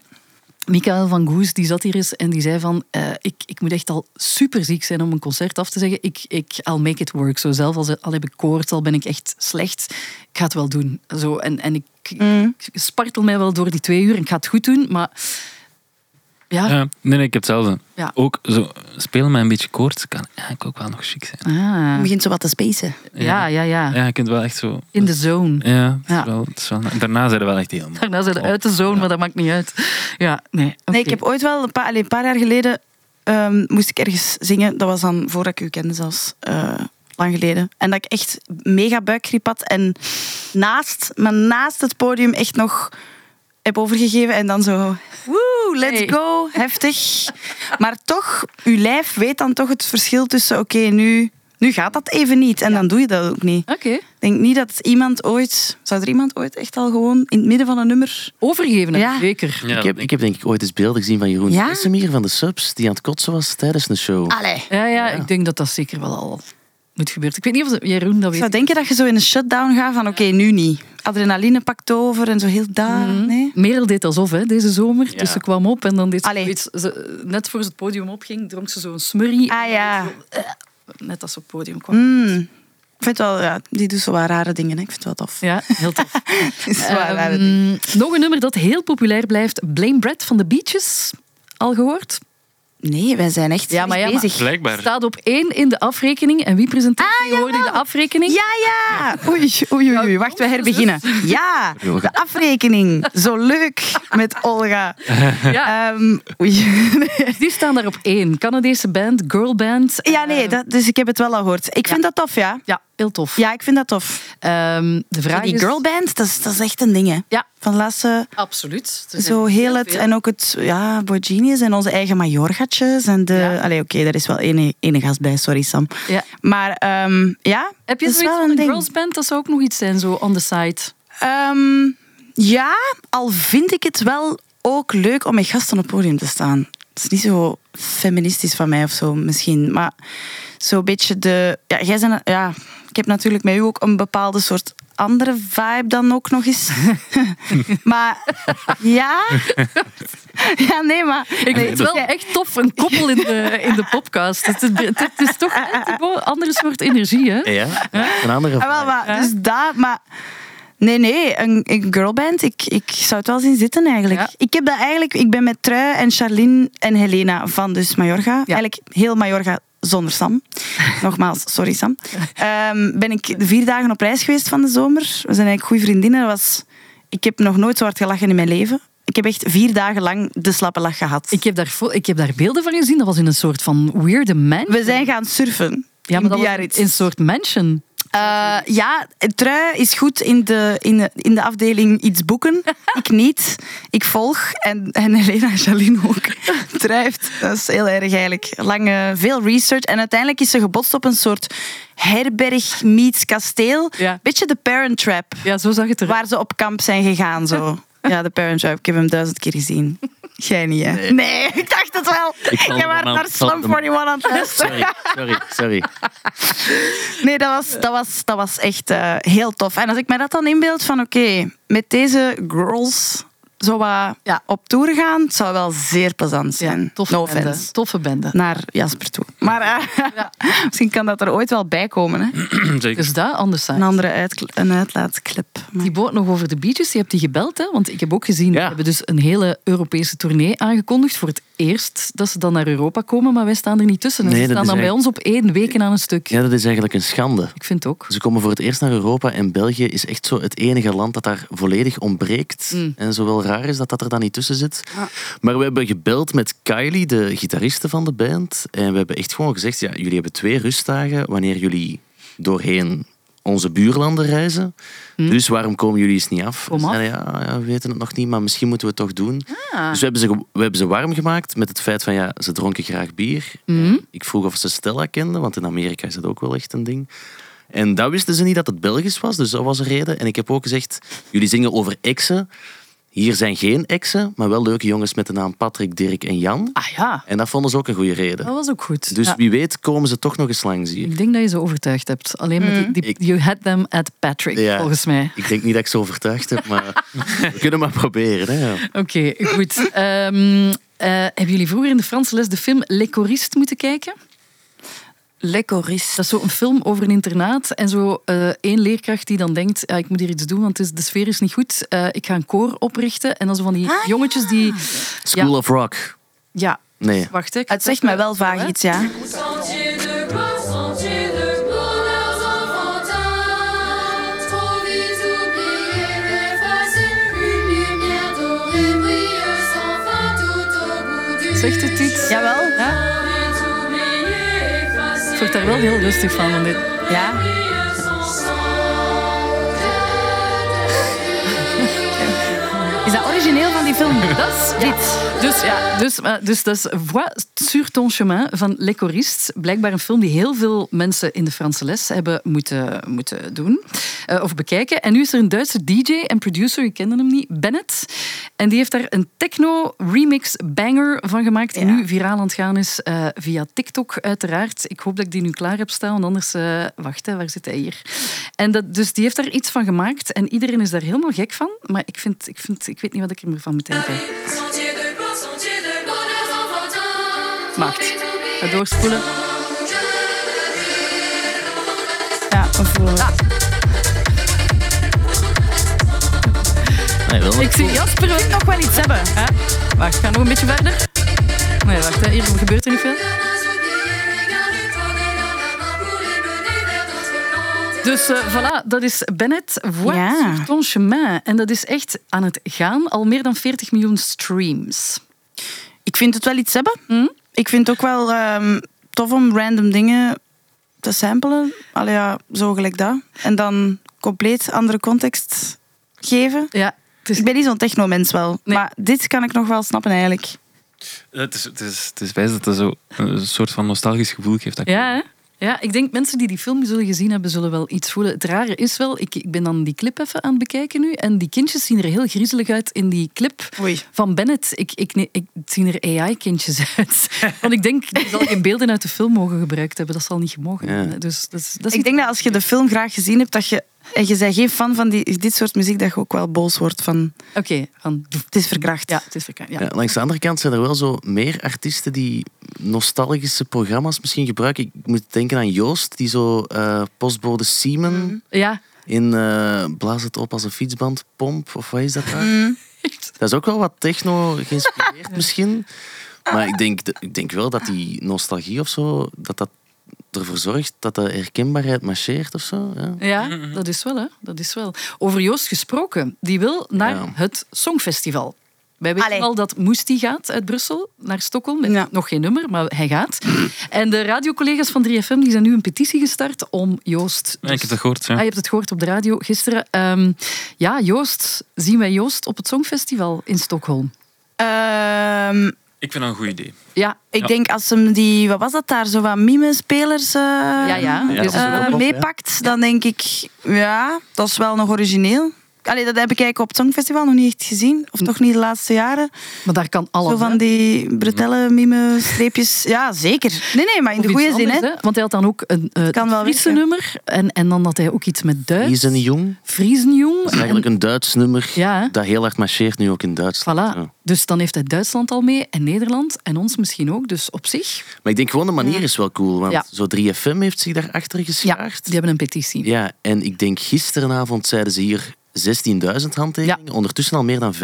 Michael van Goes, die zat hier eens en die zei van... eh, ik, ik moet echt al super ziek zijn om een concert af te zeggen. Ik, ik, I'll make it work. Zo zelf, als, al heb ik koorts, al ben ik echt slecht. Ik ga het wel doen. Zo, en en ik, Mm. ik spartel mij wel door die twee uur en ik ga het goed doen. Maar ja, Ja, nee, nee, ik heb hetzelfde. Ja. Ook zo, spelen met een beetje koorts kan eigenlijk ook wel nog chic zijn. Ah. Je begint zo wat te spacen. ja, ja, ja. Ja, je kunt wel echt zo... In de zone. Ja, het is Ja. Wel, het is wel, daarna zijn er wel echt helemaal... Daarna zijn ze uit de zone, maar dat maakt niet uit. Ja, nee. Nee, ik heb ooit wel, een paar, allee, een paar jaar geleden, ehm, moest ik ergens zingen. Dat was dan voordat ik u kende zelfs. eh, lang geleden. En dat ik echt mega buikgriep had. En naast, maar naast het podium echt nog heb overgegeven. En dan zo, woe, let's Hey. go, heftig. Maar toch, uw lijf weet dan toch het verschil tussen, oké, nu, nu gaat dat even niet. En dan doe je dat ook niet. Oké. Ik denk niet dat iemand ooit... Zou er iemand ooit echt al gewoon in het midden van een nummer... Overgeven? Ja. zeker. Ja, ik, heb, ik heb denk ik ooit eens beelden gezien van Jeroen Ja? Van de Subs, die aan het kotsen was tijdens een show. Allee. Ja, ja, ik denk dat dat zeker wel al moet gebeuren. Ik weet niet of Jeroen dat weet. zou denken dat je zo in een shutdown gaat van oké, nu niet. Adrenaline pakt over en zo heel daar. Mhm. Nee? Merel deed alsof, hè, deze zomer. Ja. Dus ze kwam op en dan deed ze. Ze, net voor ze het podium opging, dronk ze zo'n smurrie. Ah ja. Net als ze op het podium kwam. Mm. Ik vind wel, ja, die doet zo wat rare dingen. Hè. Ik vind het wel tof. Ja, heel tof. (laughs) Zo wat rare dingen. Ehm, nog een nummer dat heel populair blijft. Blame Brett van de Beaches. Al gehoord? Nee, wij zijn echt Ja, maar ja, maar- bezig. Blijkbaar. Staat op één in de afrekening. En wie presenteert Ah, tegenwoordig de afrekening? Ja, ja. Oei, oei, oei, oei. Wacht, we herbeginnen. Ja, de afrekening. Zo leuk met Olga. Ja, Ehm, oei. (laughs) die staan daar op één. Canadese band, girlband. Ja, nee, Eh, dat, dus ik heb het wel al gehoord. Ik vind dat tof, ja. Ja, heel tof. Ja, ik vind dat tof. Ehm, de vraag die is... girlband, dat is, dat is echt een ding, hè. Ja, Van laatste... absoluut. Zijn Zo heel het, veel. en ook het, ja, Boy Genius en onze eigen Majorgatjes. En de, Ja. allee, oké, daar is wel ene, ene gast bij, sorry Sam. Ja. Maar ehm, ja, Heb je zoiets wel van een een ding. girls band? Dat zou ook nog iets zijn, zo on the side. Ehm, ja, al vind ik het wel ook leuk om met gasten op het podium te staan. Het is niet zo feministisch van mij of zo misschien, maar zo'n beetje de... Ja, jij bent, ja, heb natuurlijk met u ook een bepaalde soort andere vibe dan ook nog eens. (laughs) maar ja. Ja, nee, maar... Ik vind het wel echt tof, een koppel in de, in de podcast. Het is, het is toch een andere soort energie, hè? Ja, een andere Ah, wel, maar, dus dat, maar... Nee, nee, een, een girlband, ik, ik zou het wel zien zitten eigenlijk. Ja. Ik heb dat eigenlijk, ik ben met Trui en Charlene en Helena van dus Mallorca. Eigenlijk heel Mallorca zonder Sam. (laughs) Nogmaals, sorry Sam. Ehm, ben ik vier dagen op reis geweest van de zomer. We zijn eigenlijk goede vriendinnen. Dat was, ik heb nog nooit zo hard gelachen in mijn leven. Ik heb echt vier dagen lang de slappe lach gehad. Ik heb, daar, ik heb daar beelden van gezien. Dat was in een soort van weirde mansion. We zijn gaan surfen. ja, maar dat was een soort mansion. Eh, ja, Trui is goed in de, in de, in de afdeling iets boeken. (laughs) ik niet. Ik volg. En, en Helena en Jaline ook. Trui heeft, dat is heel erg eigenlijk, lange, veel research. En uiteindelijk is ze gebotst op een soort herberg meets kasteel. Ja. Beetje de Parent Trap. Ja, zo zag het eruit. Waar ze op kamp zijn gegaan. Zo. (laughs) Ja, de Parent Trap. Ik heb hem duizend keer gezien. Jij niet, hè? Nee, (laughs) ik dacht het wel. Jij was maar- naar Slum maar- 41 aan het luisteren. Sorry, sorry, sorry. (laughs) Nee, dat was, dat was, dat was echt eh, heel tof. En als ik mij dat dan inbeeld van oké, met deze girls zo wat ja, op tour gaan, het zou wel zeer plezant zijn. Ja, toffe no bende. Toffe bende. Naar Jasper toe. Maar eh, (laughs) misschien kan dat er ooit wel bij komen. Hè? (clears throat) Zeker. Dus dat, anders Een andere uitkl- een uitlaatclip. Maar- Thibaut, nog over de beaches. Je hebt die gebeld, hè? Want ik heb ook gezien, Ja. we hebben dus een hele Europese tournee aangekondigd. Voor het eerst dat ze dan naar Europa komen, maar wij staan er niet tussen. En Nee, ze staan dan bij ons op één weken aan een stuk. Ja, dat is eigenlijk een schande. Ik vind het ook. Ze komen voor het eerst naar Europa en België is echt zo het enige land dat daar volledig ontbreekt. Mm. En zo wel raar is dat dat er dan niet tussen zit. Maar we hebben gebeld met Kylie, de gitariste van de band. En we hebben echt gewoon gezegd, ja, jullie hebben twee rustdagen wanneer jullie doorheen onze buurlanden reizen. Dus waarom komen jullie eens niet af? Hm. Ja, ja, we weten het nog niet, maar misschien moeten we het toch doen. Ah. Dus we hebben, ze, we hebben ze warm gemaakt met het feit van, ja, ze dronken graag bier. Mhm. Ik vroeg of ze Stella kenden, want in Amerika is dat ook wel echt een ding. En dat wisten ze niet dat het Belgisch was, dus dat was een reden. En ik heb ook gezegd, jullie zingen over exen. Hier zijn geen exen, maar wel leuke jongens met de naam Patrick, Dirk en Jan. Ah ja, En dat vonden ze ook een goede dat reden. was ook goed. Dus Ja. wie weet komen ze toch nog eens langs hier. Ik denk dat je ze overtuigd hebt. Alleen met die, die- Ik- you had them at Patrick, Ja. volgens mij. Ik denk niet dat ik ze overtuigd heb, maar (laughs) we kunnen maar proberen. Hè. ja. Oké, goed. Ehm, eh, hebben jullie vroeger in de Franse les de film Les Choristes moeten kijken? Lecorist. Dat is zo een film over een internaat en zo eh, één leerkracht die dan denkt, ja, ik moet hier iets doen, want het is, de sfeer is niet goed. Eh, ik ga een koor oprichten. En dan zo van die Ah, jongetjes die... School Ja. of Rock. Ja, Nee. wacht. ik Het zeg zegt mij wel vaag iets, ja. Sentier de gloire, sentier word daar wel heel rustig van. van dit. Ja. Origineel van die film? (laughs) Dat is dit. Dus, ja, dus, eh, dus dat is Voix sur ton chemin van Les Choristes. Blijkbaar een film die heel veel mensen in de Franse les hebben moeten, moeten doen eh, of bekijken. En nu is er een Duitse DJ en producer, je kende hem niet, Bennett. En die heeft daar een techno-remix banger van gemaakt, die Ja. nu viraal aan het gaan is eh, via TikTok uiteraard. Ik hoop dat ik die nu klaar heb staan, want anders... wacht, hè, waar zit hij hier? En dat, dus die heeft daar iets van gemaakt en iedereen is daar helemaal gek van. Maar ik, vind, ik, vind, ik weet niet wat ik er van moet denken. Wacht. Ga doorspoelen. Ja, we voelen het. Nee, wel Ik zie Jasper ook nog wel iets hebben. Hè? Wacht, ik ga nog een beetje verder. Nee, wacht, hè. hier gebeurt er niet veel. Dus eh, voilà, dat is Bennett, Voix Ja. sur ton chemin. En dat is echt aan het gaan, al meer dan 40 miljoen streams. Ik vind het wel iets hebben. Hm? Ik vind het ook wel ehm, tof om random dingen te samplen. Allee, ja, zo gelijk dat. En dan compleet andere context geven. Ja, is Ik ben niet zo'n techno-mens wel. Nee. Maar dit kan ik nog wel snappen eigenlijk. Het is, het, is, het is wijs dat dat zo een soort van nostalgisch gevoel geeft. Dat Ja, hè? Ja, ik denk mensen die die film zullen gezien hebben, zullen wel iets voelen. Het rare is wel, ik, ik ben dan die clip even aan het bekijken nu. En die kindjes zien er heel griezelig uit in die clip Oei. van Bennett. Ik, ik, nee, ik, het zien er AI-kindjes uit. (laughs) Want ik denk, die zal geen beelden uit de film mogen gebruikt hebben. Dat zal niet gemogen Ja. hebben. Dus, dat is, dat is Ik denk dat als je de film graag gezien hebt, dat je, je bent geen fan van die, dit soort muziek, dat je ook wel boos wordt van Oké, van... het is verkracht. Ja, het is verka- ja. Ja, langs de andere kant zijn er wel zo meer artiesten die nostalgische programma's misschien gebruiken. Ik moet denken aan Joost, die zo eh, postbode Siemen ja. in eh, Blaas het op als een fietsband, pomp, of wat is dat daar? Dat is ook wel wat techno geïnspireerd misschien. Maar ik denk, ik denk wel dat die nostalgie of zo, dat dat ervoor zorgt dat de herkenbaarheid marcheert of zo. Ja. Ja, dat is wel, hè. Dat is wel. Over Joost gesproken. Die wil naar Ja. het Songfestival. Wij weten Allee. al dat Moesti gaat uit Brussel naar Stockholm. Met Ja. nog geen nummer, maar hij gaat. (laughs) En de radiocollega's van 3FM die zijn nu een petitie gestart om Joost... Ja, ik heb dat gehoord. Ja. Ah, je hebt het gehoord op de radio gisteren. Ehm, ja, Joost. Zien wij Joost op het Songfestival in Stockholm? Ehm, Ik vind dat een goed idee. Ja, ik Ja. denk als hem die, wat was dat daar, zo wat mime-spelers eh, ja. ja. Ja, eh, tof, meepakt, dan denk ik, ja, dat is wel nog origineel. Allee, dat heb ik eigenlijk op het Songfestival nog niet echt gezien. Of toch niet de laatste jaren. maar daar kan alles. Zo van hè. die brutelle mime-streepjes. Ja, zeker. Nee, nee, maar in Of de goede zin. anders, Hè. Want hij had dan ook een uh, Kan wel Friese werken. nummer. En, en dan had hij ook iets met Duits. Die is een jong. Friesenjong. Dat is eigenlijk een Duits nummer Ja, hè? dat heel hard marcheert nu ook in Duitsland. Voilà. Ja. Dus dan heeft hij Duitsland al mee en Nederland en ons misschien ook. Dus op zich, Maar ik denk gewoon de manier is wel cool. Want Ja. zo 3FM heeft zich daarachter ja, geschaard. die hebben een petitie. Ja, en ik denk gisterenavond zeiden ze hier 16.000 handtekeningen. Ondertussen al meer dan 25.000.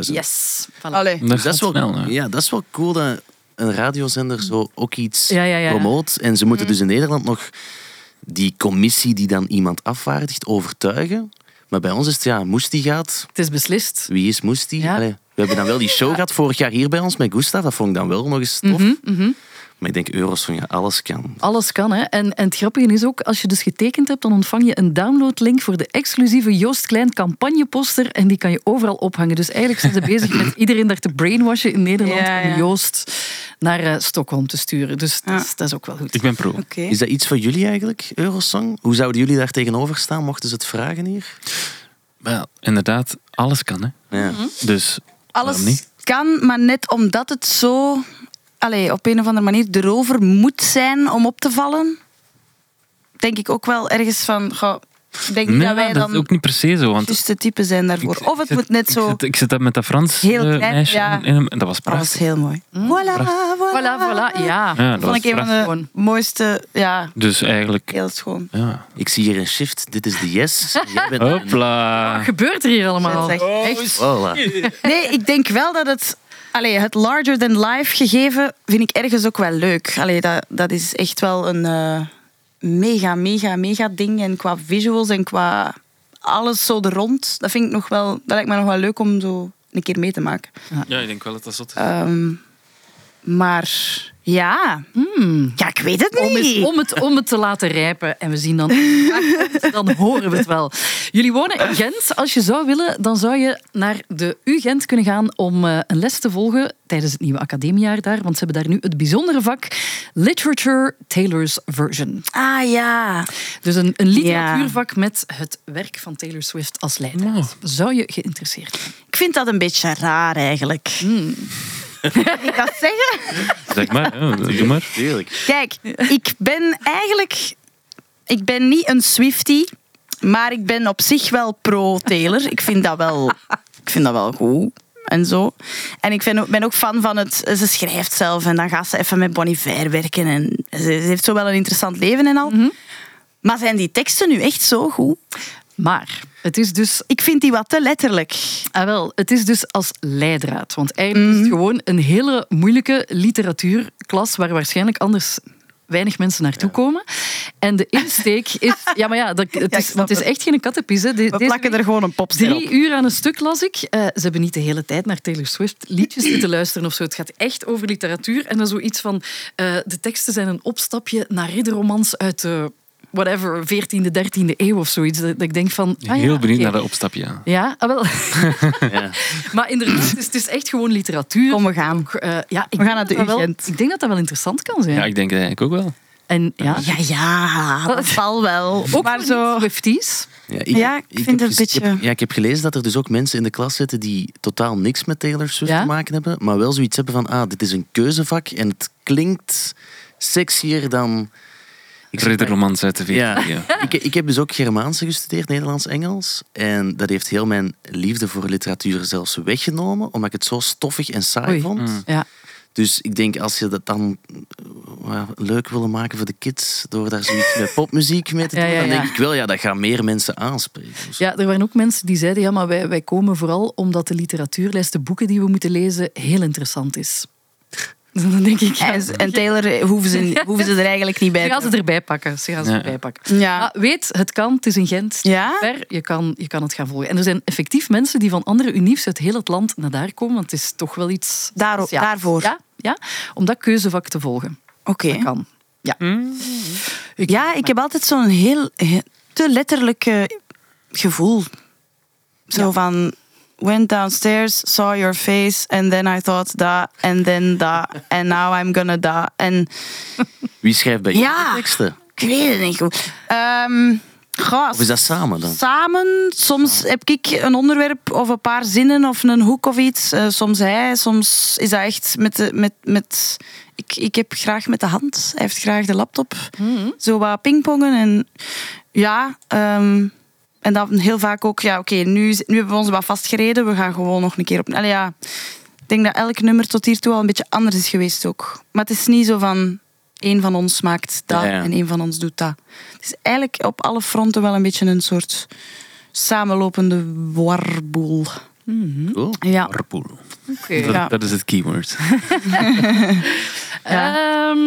Yes. Voilà. Allee. Dat, Dus is, wel, snel. hè. ja, dat is wel cool dat een radiozender zo ook iets Ja, ja, ja. promoot. En ze moeten dus in Nederland nog die commissie die dan iemand afvaardigt overtuigen. Maar bij ons is het, ja, Moesti gaat. Het is beslist. Wie is Moesti? Allee, we hebben dan wel die show (laughs) gehad vorig jaar hier bij ons met Gustav. Dat vond ik dan wel nog eens tof. Mhm, mhm. Maar ik denk, Eurosong, ja, alles kan. Alles kan, hè. En, en het grappige is ook, als je dus getekend hebt, dan ontvang je een downloadlink voor de exclusieve Joost Klein campagneposter en die kan je overal ophangen. Dus eigenlijk zijn ze bezig met iedereen daar te brainwashen in Nederland Ja, ja. om Joost naar eh, Stockholm te sturen. Dus dat, is, dat is ook wel goed. Ik ben pro. Is dat iets voor jullie eigenlijk, Eurosong? Hoe zouden jullie daar tegenover staan, mochten ze het vragen hier? Wel, inderdaad, alles kan. Hè. Ja. Dus Alles waarom niet? kan, maar net omdat het zo allee, op een of andere manier erover moet zijn om op te vallen, denk ik ook wel ergens van. goh, ik denk niet Nee, dat wij dat dan is ook niet per se zo. Want juiste type zijn daarvoor. ik- Of het moet net zo. Ik zit, ik zit daar met dat Frans Heel eh, klein, meisje ja. in hem, en dat was Dat was prachtig. heel mooi. Voilà, Voilà, voilà, ja. Ja, dat vond was ik een van prachtig. de mooiste. Ja, Dus eigenlijk, heel schoon. ja. Ik zie hier een shift. Dit is de yes. (laughs) Jij bent een- Hopla. Wat gebeurt er hier allemaal? Dat is echt- Echt? Voilà. Nee, ik denk wel dat het. Allee, het larger than life gegeven vind ik ergens ook wel leuk. Allee, dat, dat is echt wel een eh, mega, mega, mega ding. En qua visuals en qua alles zo er rond, dat vind ik nog wel. Dat lijkt me nog wel leuk om zo een keer mee te maken. Ja, ik denk wel dat dat zot is. Ehm, maar ja. ja, ik weet het Om, niet. om, het, om het te laten rijpen. En we zien dan, (laughs) dan horen we het wel. Jullie wonen in Gent. Als je zou willen, dan zou je naar de U-Gent kunnen gaan om eh, een les te volgen tijdens het nieuwe academiejaar daar. Want ze hebben daar nu het bijzondere vak Literature Taylor's Version. Ah ja. Dus een, een literatuurvak met het werk van Taylor Swift als leidraad. Zou je geïnteresseerd zijn? Ik vind dat een beetje raar eigenlijk. Mag (laughs) ik dat zeggen? Zeg maar, ja, doe maar. Tuurlijk. Kijk, ik ben eigenlijk... Ik ben niet een Swiftie, maar ik ben op zich wel pro-Taylor. Ik vind dat wel, ik vind dat wel goed. En zo. En ik vind ben ook fan van het... Ze schrijft zelf en dan gaat ze even met Bonnie Iver werken. En ze, ze heeft zo wel een interessant leven en al. Maar zijn die teksten nu echt zo goed? Maar het is dus Ik vind die wat te letterlijk. Ah, wel, het is dus als leidraad. Want eigenlijk is het gewoon een hele moeilijke literatuurklas waar waarschijnlijk anders weinig mensen naartoe komen. En de (laughs) insteek is... Ja, maar ja, dat, het, Ja, is, want het is echt geen kattenpis. Hè. De- We plakken er gewoon een popster op. Drie uur aan een stuk las ik. Eh, ze hebben niet de hele tijd naar Taylor Swift liedjes (clears throat) zitten luisteren of zo. Het gaat echt over literatuur. En dan zoiets van... eh, de teksten zijn een opstapje naar ridderromans uit de... Whatever, 14e, 13e eeuw of zoiets. Dat dat ik denk van... ah ja, Heel benieuwd naar de opstapje. ja. Ja, ah, wel. (laughs) Ja. (laughs) Maar inderdaad, het is, het is echt gewoon literatuur. Kom, we gaan. Eh, ja, ik We gaan denk naar de dat dat wel- UGent. Ik denk dat dat wel interessant kan zijn. Ja, ik denk het eigenlijk ook wel. En ja, Ja, ja, dat (laughs) zal wel. ook maar voor zo... Swifties. Ja, Ja, ik vind het een beetje- ik heb- ja, ik heb gelezen dat er dus ook mensen in de klas zitten die totaal niks met Taylor Swift Ja? te maken hebben, maar wel zoiets hebben van, ah, dit is een keuzevak en het klinkt sexier dan... Ik Ridderromans uit de VK. Ja, Ja. (laughs) ik, ik heb dus ook Germaans gestudeerd, Nederlands-Engels. En dat heeft heel mijn liefde voor literatuur zelfs weggenomen, omdat ik het zo stoffig en saai Oei. vond. Mm. Ja. Dus ik denk, als je dat dan eh, leuk willen maken voor de kids, door daar zoiets met popmuziek mee te doen, Ja, ja, dan denk ik wel, ja, dat gaat meer mensen aanspreken. Ja, er waren ook mensen die zeiden, ja, maar wij, wij komen vooral omdat de literatuurlijst, de boeken die we moeten lezen, heel interessant is. (laughs) Dus dan denk ik, ja, En, en Taylor hoeven ze, (laughs) hoeven ze er eigenlijk niet bij ze te gaan ze erbij pakken. Ze gaan ze erbij pakken. Ja. Maar weet, het kan, het is in Gent. Ja? Ver, je kan, je kan het gaan volgen. En er zijn effectief mensen die van andere uniefs uit heel het land naar daar komen, want het is toch wel iets... Speciaals. daarvoor. Ja, ja, om dat keuzevak te volgen. Oké. Dat kan. Ja. Ik- Ja, ik heb altijd zo'n heel, he- te letterlijk eh, gevoel. Zo Ja. van... Went downstairs, saw your face, and then I thought that, and then that, and now I'm gonna that. (laughs) En Wie schrijft bij Ja. jou de teksten? ik weet het niet goed. Goh, Of is dat samen dan? Samen, soms heb ik een onderwerp of een paar zinnen of een hoek of iets. Eh, soms hij, soms is dat echt met... De, met, met ik, ik heb graag met de hand. Hij heeft graag de laptop. Zo wat pingpongen. En ja, ehm, en dan heel vaak ook... Ja, oké, nu, nu hebben we ons wat vastgereden. We gaan gewoon nog een keer op... Allee, ja, ik denk dat elk nummer tot hiertoe al een beetje anders is geweest ook. Maar het is niet zo van... één van ons maakt dat Ja, ja. en één van ons doet dat. Het is eigenlijk op alle fronten wel een beetje een soort samenlopende warboel. Cool. Ja. Carpool. Dat, Ja. dat is het keyword. (laughs) Ehm,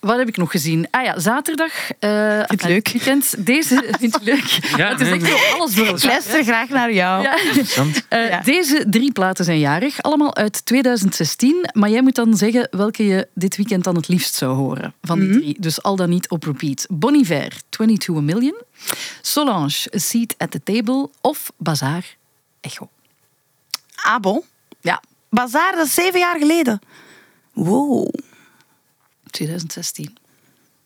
wat heb ik nog gezien? Ah ja, zaterdag. eh, het aan leuk? weekend. Deze (laughs) vind je leuk. Ja, het is nee, echt nee. zo alles door Ik luister graag naar jou. Ja. Interessant. Eh, Ja. Deze drie platen zijn jarig, allemaal uit 2016. Maar jij moet dan zeggen welke je dit weekend dan het liefst zou horen van die drie. Dus al dan niet op repeat. Bon Iver, 22 A Million. Solange, A Seat at the Table. Of Bazaar, Echo. Ah, bon. Ja, Bazaar, dat is zeven jaar geleden. Wow, 2016.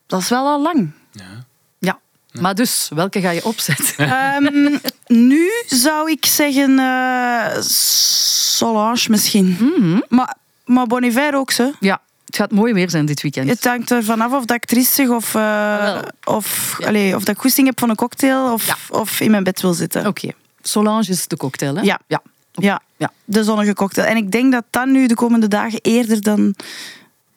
dat is wel al lang. Ja. Maar dus, welke ga je opzetten? (laughs) Ehm, nu zou ik zeggen eh, Solange misschien. Maar, maar Bon Iver ook, ze. Ja, het gaat mooi weer zijn dit weekend. Het hangt er vanaf of dat ik triestig of, eh, wel. of, Ja. allee, of dat ik goesting heb van een cocktail of, Ja. of in mijn bed wil zitten. Oké. Solange is de cocktail, hè? Ja. ja. Ja, Ja. de zonnige cocktail. En ik denk dat dat nu de komende dagen eerder dan...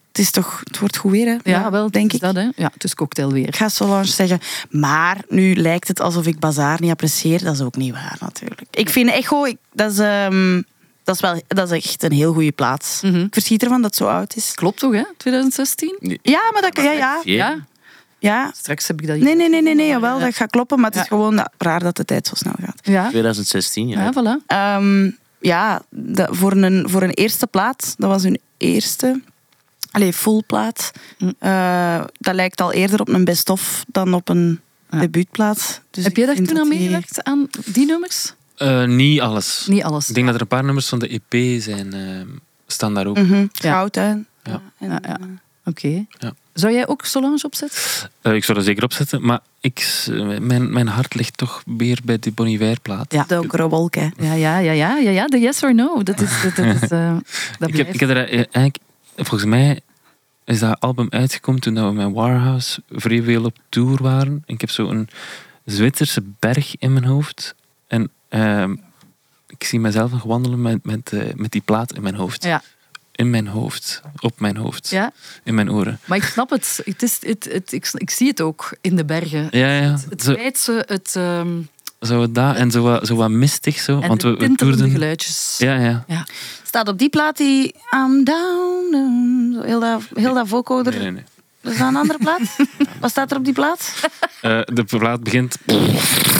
Het, is toch, het wordt goed weer, hè? Ja, wel, denk is ik. dat, hè? Ja, het is cocktailweer. Ik ga Solange zeggen. Maar nu lijkt het alsof ik Bazaar niet apprecieer. Dat is ook niet waar, natuurlijk. Ik vind Echo... Ik, dat, is, ehm, dat, is wel, dat is echt een heel goede plaats. Mhm. Ik verschiet ervan dat het zo oud is. Klopt toch, hè? 2016? Ja, maar dat... Ja, ja. Ja. ja. Straks heb ik dat hier. Nee, nee, nee, nee, nee jawel, dat gaat kloppen. Maar het is Ja. gewoon ja, raar dat de tijd zo snel gaat. Ja, 2016, ja. ja voilà. Ehm, ja, dat- voor, een, voor een eerste plaat, dat was hun eerste, allee, full plaat. Hm. Eh, dat lijkt al eerder op een best-of dan op een Ja. debuutplaat. Dus heb jij daar toen aan die- meegewerkt, aan die nummers? Eh, niet alles. Niet alles. Ik denk dat er een paar nummers van de EP zijn, eh, staan daar ook. Ja. Goud, hè. Ja. Ja, ja. Oké. Ja. Zou jij ook Solange opzetten? Eh, ik zou dat zeker opzetten, maar ik, mijn, mijn hart ligt toch weer bij die Bon Iver plaat. Ja. Donkere wolk, hè. Ja, ja, ja, ja, ja, ja. De yes or no. Dat is, dat, dat is, (laughs) eh, dat Ik heb, ik heb er eh, eigenlijk, volgens mij is dat album uitgekomen toen we met Warhouse vrij veel op tour waren. Ik heb zo een Zwitserse berg in mijn hoofd. En ehm, ik zie mezelf nog wandelen met, met, met die plaat in mijn hoofd. Ja. In mijn hoofd. Op mijn hoofd. ja, In mijn oren. maar ik snap het. het, is, het, het ik, ik zie het ook in de bergen. Ja, ja. Het Zo, Zweedse, het... ehm zo dat en zo wat, zo wat mistig zo. en want de we, toerden. geluidjes. Ja, ja. Ja. Staat op die plaat die I'm down, down, heel dat, heel dat vocoder. Nee, nee, nee. Is dat een andere plaat? Wat staat er op die plaat? Eh, de plaat begint.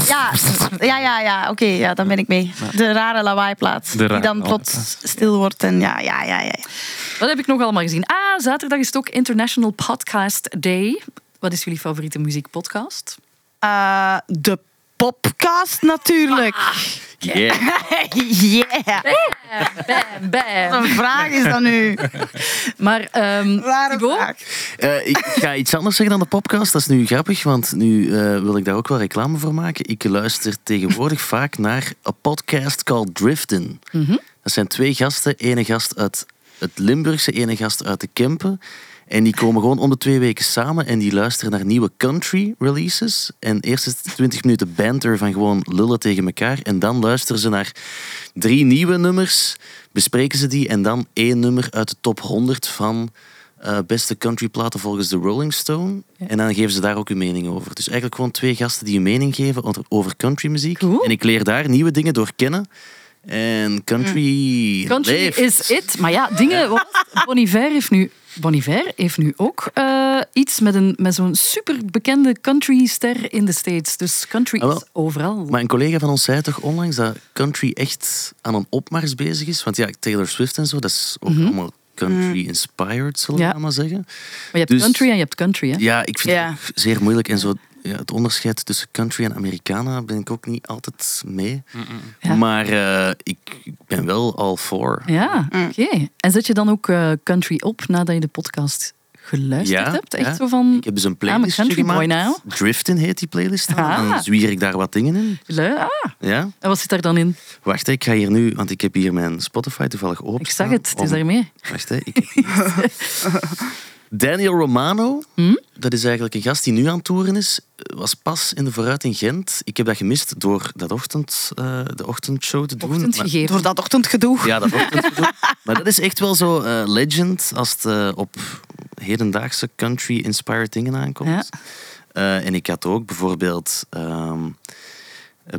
Ja, ja, ja, ja. oké, ja, dan ben ik mee. De rare lawaaiplaat. De Die dan plots stil wordt en ja, ja, ja, ja. Wat heb ik nog allemaal gezien? Ah, zaterdag is het ook International Podcast Day. Wat is jullie favoriete muziekpodcast? Eh, de popcast natuurlijk. Yeah. (laughs) yeah. Bam, bam. Wat een vraag is dat nu? Maar ehm Thibaut, vraag. Eh, ik ga iets anders zeggen dan de podcast. Dat is nu grappig, want nu eh, wil ik daar ook wel reclame voor maken. Ik luister tegenwoordig (laughs) vaak naar een podcast called Driften. Dat zijn twee gasten. Ene gast uit het Limburgse, ene gast uit de Kempen. En die komen gewoon om de twee weken samen en die luisteren naar nieuwe country releases. En eerst is het 20 minuten banter van gewoon lullen tegen elkaar. En dan luisteren ze naar drie nieuwe nummers, bespreken ze die en dan één nummer uit de top 100 van eh, beste countryplaten volgens de Rolling Stone. En dan geven ze daar ook hun mening over. Dus eigenlijk gewoon twee gasten die hun mening geven over- countrymuziek. En ik leer daar nieuwe dingen door kennen. En country, Country leeft. is it. Maar ja, dingen... wat was het? Bon Iver heeft nu... Bon Iver heeft nu ook eh, iets met, een, met zo'n superbekende countryster in de States. Dus country Ah, is overal. Maar een collega van ons zei toch onlangs dat country echt aan een opmars bezig is. Want ja, Taylor Swift en zo, dat is ook allemaal country-inspired, zullen we Mhm. Ja. maar zeggen. Maar je hebt dus- country en je hebt country, hè? Ja, ik vind Ja. het zeer moeilijk. En zo, ja, het onderscheid tussen country en Americana ben ik ook niet altijd mee. Ja. Maar eh, ik, ik ben wel all for. Ja, oké. En zet je dan ook eh, country op nadat je de podcast geluisterd Ja, hebt? Echt ja. zo van... Ik heb dus een playlist boy gemaakt. now. Driften heet die playlist. dan. Ah. En dan zwier ik daar wat dingen in. Lui- Ah, Ja. en wat zit daar dan in? Wacht, ik ga hier nu, want ik heb hier mijn Spotify toevallig open. Ik zag het, het is daarmee. Wacht, hè. Ik heb (laughs) Daniel Romano, Hm? dat is eigenlijk een gast die nu aan het toeren is, was pas in de Vooruit in Gent. Ik heb dat gemist door dat ochtend, eh, de ochtendshow te doen. Maar-. Door dat ochtendgedoe. ja, dat ochtendgedoe. (laughs) maar dat is echt wel zo eh, legend als het eh, op hedendaagse country-inspired dingen aankomt. Ja. Eh, en ik had ook bijvoorbeeld ehm, eh,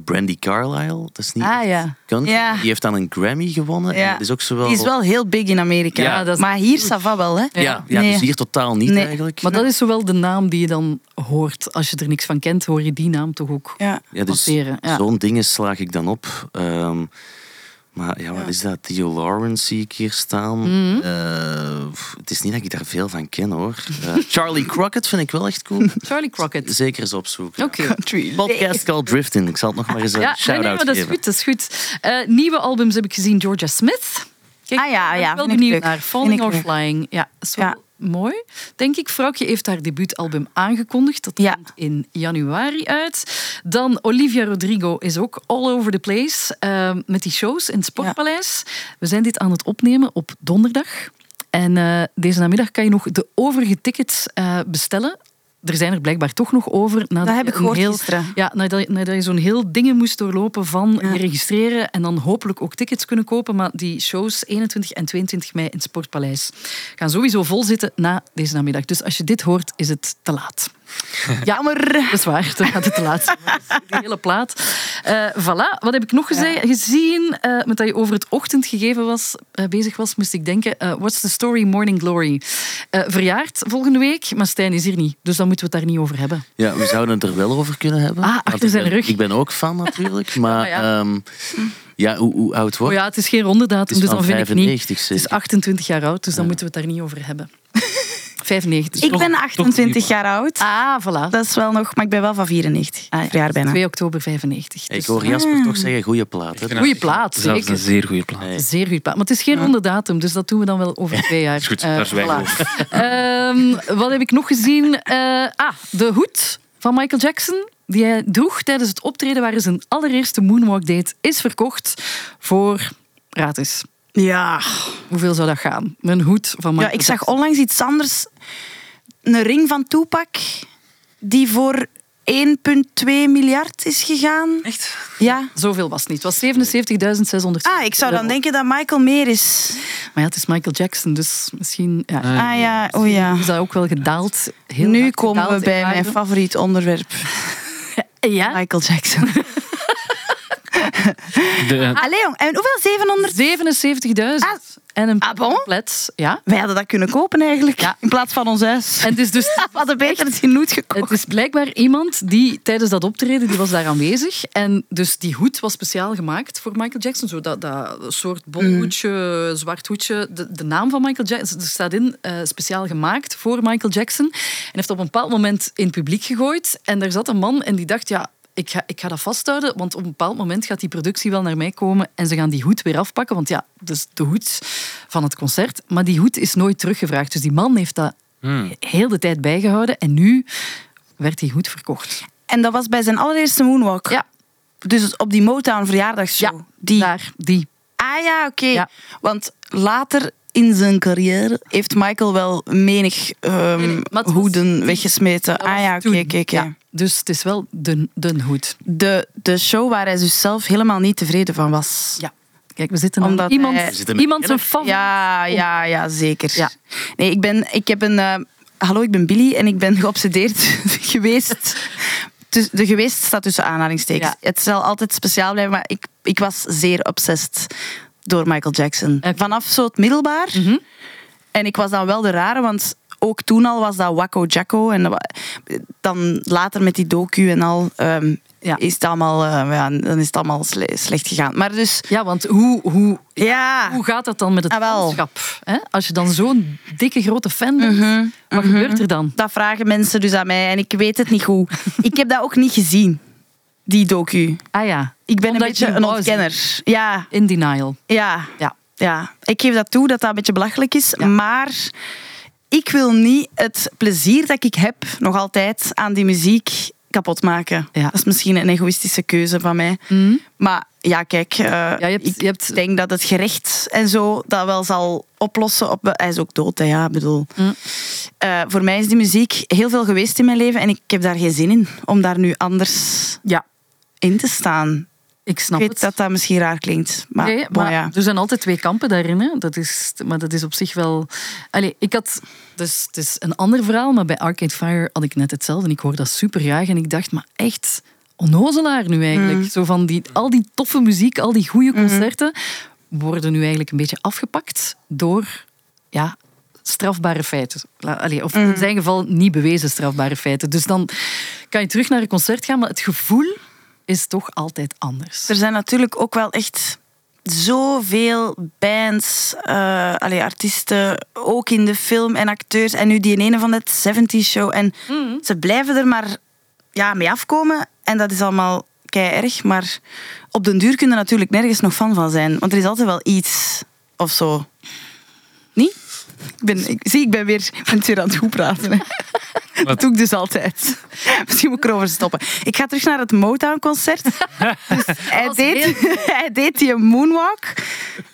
Brandy Carlisle. Dat is niet Ah, ja. country. Ja. Die heeft dan een Grammy gewonnen. En Ja. dat is ook zo wel... Die is wel heel big in Amerika. Ja, dat is- Maar hier, ça va wel, hè? Ja, ja Nee. dus hier totaal niet Nee. eigenlijk. Maar dat is zowel de naam die je dan hoort. Als je er niks van kent, hoor je die naam toch ook Ja. ja, dus passeren. Ja. Zo'n dingen slaag ik dan op. Ehm, maar ja, wat is dat? Theo Lawrence zie ik hier staan. Mhm. Eh, pff, het is niet dat ik daar veel van ken hoor. Eh, (laughs) Charlie Crockett vind ik wel echt cool. Charlie Crockett. Zeker eens opzoeken. Oké. (laughs) Podcast called Drifting. Ik zal het nog maar eens een Ja, nee, shout-out nee, maar dat is geven. goed. Dat is goed. Eh, nieuwe albums heb ik gezien. Georgia Smith. Kijk, Ah ja, ik ben ja, wel benieuwd naar. Falling or. Flying. Ja, dat is wel Ja. Mooi. Denk ik. Vrouwtje heeft haar debuutalbum aangekondigd. Dat Ja. komt in januari uit. Dan Olivia Rodrigo is ook all over the place. eh, met die shows in het Sportpaleis. We zijn dit aan het opnemen op donderdag. En eh, deze namiddag kan je nog de overige tickets eh, bestellen. Er zijn er blijkbaar toch nog over. nadat Dat heb ik gehoord heel- gisteren. ja, nadat, je- nadat je zo'n heel dingen moest doorlopen van Ja. je registreren en dan hopelijk ook tickets kunnen kopen. Maar die shows 21 en 22 mei in het Sportpaleis gaan sowieso vol zitten na deze namiddag. Dus als je dit hoort, is het te laat. (laughs) Jammer. Dat is waar, gaat het te laat. Die hele plaat. Eh voilà, wat heb ik nog geze- gezien? Eh, met dat je over het ochtendgegeven was, eh, bezig was, moest ik denken... eh, What's the story, Morning Glory? Eh verjaard volgende week, maar Stijn is hier niet. Dus dan moeten we het daar niet over hebben. Ja, we zouden het er wel over kunnen hebben. Ah, achter ik zijn ben- rug. Ik ben ook fan natuurlijk. (laughs) Maar Ah, ja. ehm, ja, hoe, hoe oud Oh wordt ja, het is geen ronde datum, Het is dus dan vind ik niet. 95 Het is zeker. 28 jaar oud, dus dan moeten we het daar niet over hebben. (laughs) 95. Ik toch- ben toch 28 niet- jaar oud. Ah, voilà. Dat is wel nog, maar ik ben wel van 94. Ah, ja, Verjaar bijna. 2 oktober 95. Ik Dus, hoor Jasper toch zeggen, goede plaat. Hè? Goeie plaat, Zelfs zeker. een zeer goede plaat. Nee. Zeer goed plaat. Maar het is geen ronde datum, dus dat doen we dan wel over twee jaar. Is goed, Eh, daar zwijgen we voilà. (laughs) Ehm, wat heb ik nog gezien? Eh, ah, de hoed van Michael Jackson. Die hij droeg tijdens het optreden waar hij zijn allereerste moonwalk deed, is verkocht voor, raad eens, Ja. hoeveel zou dat gaan? Een hoed van Michael ja, ik zag onlangs iets anders. Een ring van Tupac die voor 1,2 miljard is gegaan. Echt? Ja. Zoveel was het niet. Het was 77.600. Ah, ik zou dan denken dat Michael meer is. Maar ja, het is Michael Jackson, dus misschien... Ja, Ah ja, oh ja. is dat ook wel gedaald. Heel Nu komen we bij mijn favoriet onderwerp. (laughs) Ja, Michael Jackson. De, Allee jong, en hoeveel? 700? 77.000. Ah. En een Ah, bon? compleet. Ja. Wij hadden dat kunnen kopen eigenlijk, Ja. in plaats van ons huis. En het is dus... (laughs) We hadden beter het Loet gekocht. Het is blijkbaar iemand die tijdens dat optreden, die was daar aanwezig. En dus die hoed was speciaal gemaakt voor Michael Jackson. Zo dat, dat soort bolhoedje, zwart hoedje. De, de naam van Michael Jackson er staat in, eh, speciaal gemaakt voor Michael Jackson. En heeft op een bepaald moment in het publiek gegooid. En daar zat een man en die dacht, ja... Ik ga, ik ga dat vasthouden, want op een bepaald moment gaat die productie wel naar mij komen en ze gaan die hoed weer afpakken. Want ja, dus de hoed van het concert. Maar die hoed is nooit teruggevraagd. Dus die man heeft dat heel de tijd bijgehouden. En nu werd hij goed verkocht. En dat was bij zijn allereerste moonwalk. Ja. Dus op die Motown verjaardagsshow. Ja, die... Daar, die. Ah ja, oké. Ja. Want later in zijn carrière heeft Michael wel menig ehm, Nee, nee, maar het was- hoeden weggesmeten. Ah ja, oké, oké, oké. Dus het is wel de, de hoed. De, de show waar hij dus zelf helemaal niet tevreden van was. Ja. Kijk, we zitten Omdat iemand, hij- We zitten met iemand zijn favoriet. Ja, ja, ja, zeker. Ja. Nee, ik, ben, ik heb een... eh, hallo, ik ben Billy en ik ben geobsedeerd (laughs) geweest... Dus de geweest staat tussen aanhalingstekens. Ja. Het zal altijd speciaal blijven, maar ik, ik was zeer obsessed door Michael Jackson. Vanaf zo het middelbaar. Mhm. En ik was dan wel de rare, want ook toen al was dat Wacko Jacko. En dat dan later met die docu en al... ehm, Ja. Is het allemaal, eh, ja, dan is het allemaal sle- slecht gegaan. Maar dus, Ja, want hoe, hoe, ja. hoe gaat dat dan met het Ah, fanschap? Hè? Als je dan zo'n dikke grote fan bent, Mhm, wat gebeurt er dan? Dat vragen mensen dus aan mij en ik weet het niet goed. ik heb dat ook niet gezien, die docu. Ah ja, Ik ben Omdat een je beetje een ontkenner. Ja, in denial. ja, Ja. ja. Ik geef dat toe dat dat een beetje belachelijk is, Ja. maar ik wil niet het plezier dat ik heb, nog altijd, aan die muziek kapot maken. Ja. Dat is misschien een egoïstische keuze van mij. Mhm. Maar ja, kijk, eh, Ja, je hebt, ik je hebt, denk dat het gerecht en zo dat wel zal oplossen. Op, hij is ook dood, hè, ja, ik bedoel. Mm. Eh, voor mij is die muziek heel veel geweest in mijn leven en ik heb daar geen zin in om daar nu anders ja, in te staan. Ik Ik snap weet het. dat dat misschien raar klinkt, maar, Nee, bon, maar ja. er zijn altijd twee kampen daarin. Hè. Dat is, maar dat is op zich wel... Allee, ik had... Dus het is een ander verhaal, maar bij Arcade Fire had ik net hetzelfde. En ik hoor dat super graag. En ik dacht, maar echt onnozelaar nu eigenlijk. Mm. Zo van die, al die toffe muziek, al die goede concerten, worden nu eigenlijk een beetje afgepakt door... Ja, strafbare feiten. Allee, of in zijn geval niet bewezen strafbare feiten. Dus dan kan je terug naar een concert gaan, maar het gevoel is toch altijd anders. Er zijn natuurlijk ook wel echt zoveel bands, eh allee, artiesten, ook in de film en acteurs. En nu die ene van het 70 show. En Mhm. ze blijven er maar ja, mee afkomen. En dat is allemaal kei erg. Maar op den duur kun je natuurlijk nergens nog fan van zijn. Want er is altijd wel iets of zo. Niet? Ik ben, ik, zie, ik ben weer, ben het weer aan het goed praten. Hè. (laughs) Dat doe ik dus altijd. (laughs) Misschien moet ik erover stoppen. Ik ga terug naar het Motown-concert. (laughs) Dus hij, deed, hij deed die moonwalk.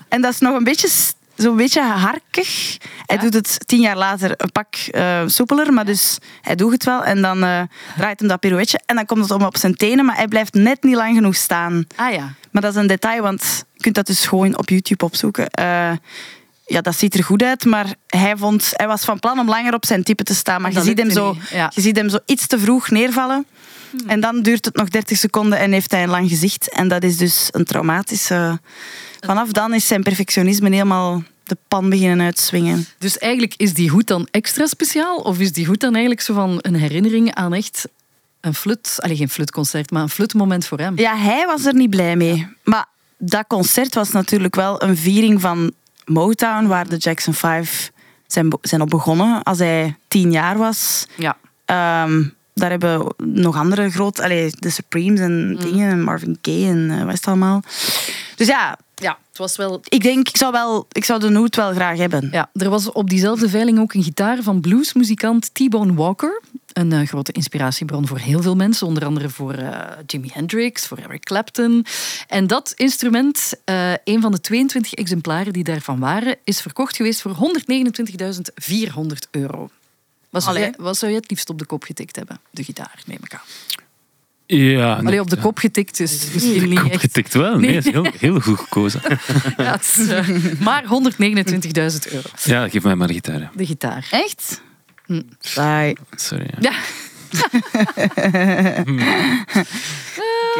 En dat is nog een beetje, zo'n beetje harkig. Hij doet het tien jaar later een pak eh, soepeler. Maar dus hij doet het wel. En dan eh, draait hem dat pirouetje. En dan komt het om op zijn tenen. Maar hij blijft net niet lang genoeg staan. Ah ja. Maar dat is een detail, want je kunt dat dus gewoon op YouTube opzoeken. Eh, ja, dat ziet er goed uit, maar hij, vond, hij was van plan om langer op zijn type te staan. Maar je ziet, hem zo, ja. je ziet hem zo iets te vroeg neervallen. En dan duurt het nog 30 seconden en heeft hij een lang gezicht. En dat is dus een traumatische... Vanaf dan is zijn perfectionisme helemaal de pan beginnen uitswingen. Dus eigenlijk is die hoed dan extra speciaal? Of is die hoed dan eigenlijk zo van een herinnering aan echt een flut... Allee, geen flutconcert, maar een flutmoment voor hem? Ja, hij was er niet blij mee. Maar dat concert was natuurlijk wel een viering van Motown, waar de Jackson 5 zijn, zijn op begonnen als hij tien jaar was. Ja. Ehm, daar hebben nog andere grote, allee, de Supremes en dingen, en Marvin Gaye en eh, wat is het allemaal. Dus ja, Ja, het was wel... ik denk, ik zou, wel, ik zou de hoed wel graag hebben. Ja, er was op diezelfde veiling ook een gitaar van bluesmuzikant T-Bone Walker. Een eh, grote inspiratiebron voor heel veel mensen, onder andere voor eh, Jimi Hendrix, voor Eric Clapton. En dat instrument, eh, een van de 22 exemplaren die daarvan waren, is verkocht geweest voor 129.400 euro. Wat zou, jij, wat zou je het liefst op de kop getikt hebben? De gitaar, neem ik aan. Ja, nee, Allee, op de kop getikt is misschien niet Kop echt... getikt wel. Nee, is heel, heel goed gekozen. (laughs) Ja, het is, eh, maar 129.000 euro, Ja, geef mij maar de gitaar. de gitaar. Echt? Hm. Sorry. Ja. Ja,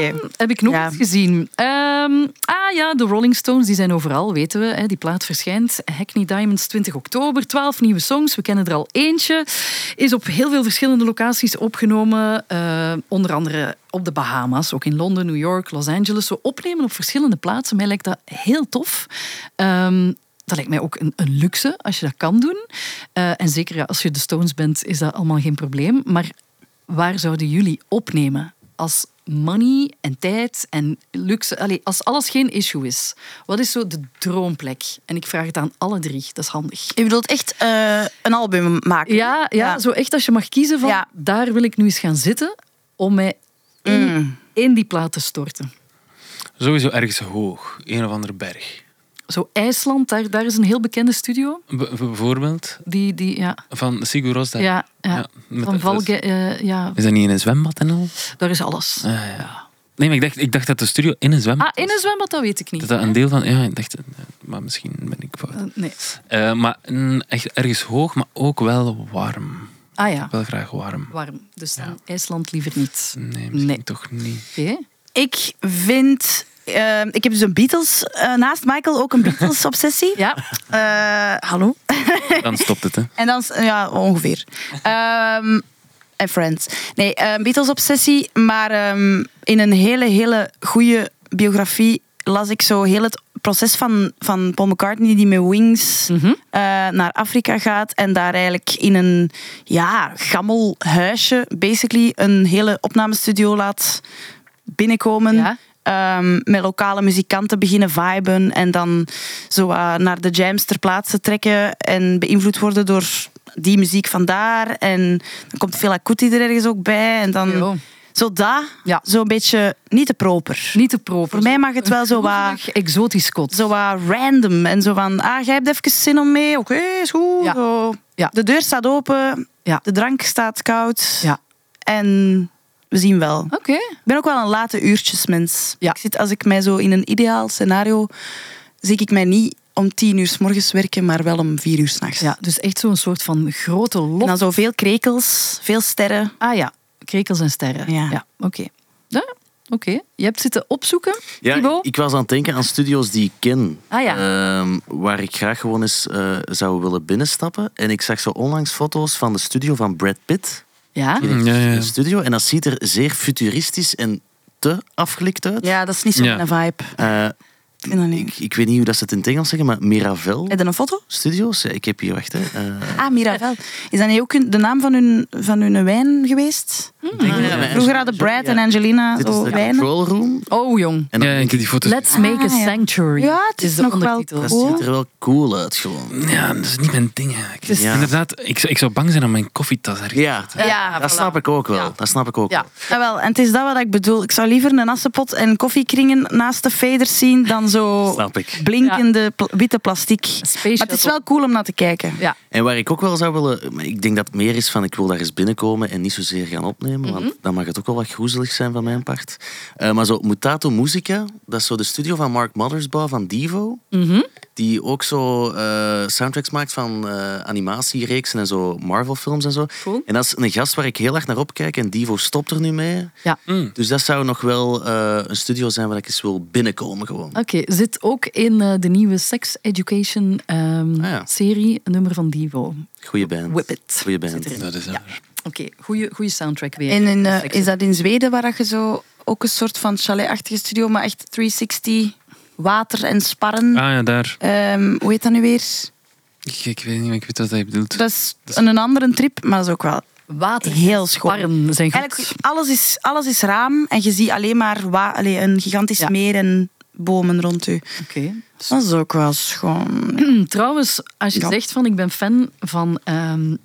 Oké. heb ik nog Ja. iets gezien. Ehm, ah ja, de Rolling Stones die zijn overal, weten we. Hè. Die plaat verschijnt. Hackney Diamonds 20 oktober. 12 nieuwe songs. We kennen er al eentje. Is op heel veel verschillende locaties opgenomen. Eh, onder andere op de Bahama's. Ook in Londen, New York, Los Angeles. Zo opnemen op verschillende plaatsen. Mij lijkt dat heel tof. Ehm, dat lijkt mij ook een, een luxe als je dat kan doen. Eh, en zeker ja, als je de Stones bent, is dat allemaal geen probleem. Maar waar zouden jullie opnemen als money en tijd en luxe, allee, als alles geen issue is, wat is zo de droomplek? En ik vraag het aan alle drie, dat is handig. Je bedoelt echt eh, een album maken? Ja, ja, zo echt als je mag kiezen van, Ja. daar wil ik nu eens gaan zitten om mij in, Mm. in die plaat te storten. Sowieso ergens hoog. Een of andere berg. Zo IJsland, daar, daar is een heel bekende studio. B- bijvoorbeeld Die, die, ja, van Sigur ja, ja. Ja, met van Valge, eh, ja, Is dat niet in een zwembad en al? daar is alles. Ah, ja. Nee, maar ik dacht, ik dacht dat de studio in een zwembad Ah, in een zwembad, dat weet ik niet. Dat dat een deel van... Ja, ik dacht... eh, Maar misschien ben ik fout. Eh, Nee. Maar mm, echt ergens hoog, maar ook wel warm. Ah ja, Wel graag warm. warm. Dus dan IJsland liever niet. Nee, misschien Nee. toch niet. Oké. Ik vind... eh, ik heb dus een Beatles... eh, naast Michael ook een Beatles-obsessie. (laughs) Ja, Eh, hallo? (laughs) Dan stopt het, hè. En dan, ja, ongeveer. Ehm, en Friends. Nee, eh, Beatles-obsessie. Maar ehm, in een hele, hele goede biografie las ik zo heel het proces van, van Paul McCartney die met Wings Mhm. eh, naar Afrika gaat en daar eigenlijk in een ja, gammel huisje basically een hele opnamestudio laat binnenkomen. Ja. Ehm, met lokale muzikanten beginnen viben en dan zo wat naar de jams ter plaatse trekken en beïnvloed worden door die muziek van daar. En dan komt Fela Kuti er ergens ook bij en dan Jo. zo dat, Ja. zo'n beetje niet te proper. niet te proper. Voor mij mag het wel zo wat, Exotisch kot. zo wat random en zo van, ah, jij hebt even zin om mee, oké, is goed. Ja. Zo. Ja. De deur staat open, Ja. de drank staat koud Ja. en we zien wel. Oké. Ik ben ook wel een late uurtjesmens. Ja. Ik zit, als ik mij zo in een ideaal scenario zie ik mij niet om tien uur s morgens werken, maar wel om vier uur s'nachts. Ja, dus echt zo'n soort van grote En lof. dan zo veel krekels, veel sterren. Ah ja, krekels en sterren. Ja. Ja, oké. Ja, oké. Je hebt zitten opzoeken, Ja, Thibaut? ik was aan het denken aan studio's die ik ken. Ah ja. Ehm, waar ik graag gewoon eens eh, zou willen binnenstappen. En ik zag zo onlangs foto's van de studio van Brad Pitt. Ja? Ja. Een studio. En dat ziet er zeer futuristisch en te afgelikt uit. Ja, dat is niet zo'n Ja. vibe. Eh, Ik vind dat niet. ik, ik weet niet hoe dat ze het in het Engels zeggen, maar Miravel Heb je een foto? Studios. Ja, ik heb hier, wacht. Hè. Eh, Ah, Miravel. Is dat niet ook de naam van hun, van hun wijn geweest? Ja, Vroeger hadden Brad en Angelina Dit is zo de control room. Oh, jong. En dan Ja, ik heb die foto's... Let's make a Ah, ja. sanctuary. Ja, het is de nog wel ondertitel. dat cool. ziet er wel cool uit, gewoon. Ja, dat is niet mijn ding eigenlijk. Dus- Ja. Inderdaad, ik, zou- ik zou bang zijn om mijn koffietas ergens Ja, Ja, dat voilà. snap ik ook wel. Ja. Dat snap ik ook Ja. wel. Ja, wel, en het is dat wat ik bedoel. Ik zou liever een assenpot en koffiekringen naast de faders zien dan zo Snap ik. blinkende pl- witte plastiek. Space Maar het is wel cool om naar te kijken. Ja. En waar ik ook wel zou willen... maar Ik denk dat het meer is van ik wil daar eens binnenkomen en niet zozeer gaan opnemen. Want dan mag het ook wel wat groezelig zijn van mijn part. Eh, maar zo Mutato Musica, dat is zo de studio van Mark Mothersbaugh van Divo. Mhm. Die ook zo eh, soundtracks maakt van eh, animatiereeksen en zo Marvel films en zo. Cool. En dat is een gast waar ik heel erg naar opkijk. En Divo stopt er nu mee. Ja. Mm. Dus dat zou nog wel eh, een studio zijn waar ik eens wil binnenkomen gewoon. Oké, zit ook in eh, de nieuwe Sex Education ehm, Ah ja. serie, een nummer van Divo. Goeie band. Whip It. Goeie band. Dat is waar. Oké, goede goede soundtrack weer. En in, eh, is dat in Zweden waar dat je zo ook een soort van chalet-achtige studio, maar echt 360 water en sparren. Ah ja, daar. Ehm, hoe heet dat nu weer? Ik, ik weet niet, maar ik weet wat hij bedoelt. Dat is een andere trip, maar dat is ook wel Water heel schoon. Sparren zijn goed. Eigenlijk, alles is, alles is raam en je ziet alleen maar wa- allee, een gigantisch Ja. meer en bomen rond u. Oké. Dat is ook wel schoon. (clears throat) Trouwens, als je Ja. zegt van ik ben fan van ehm,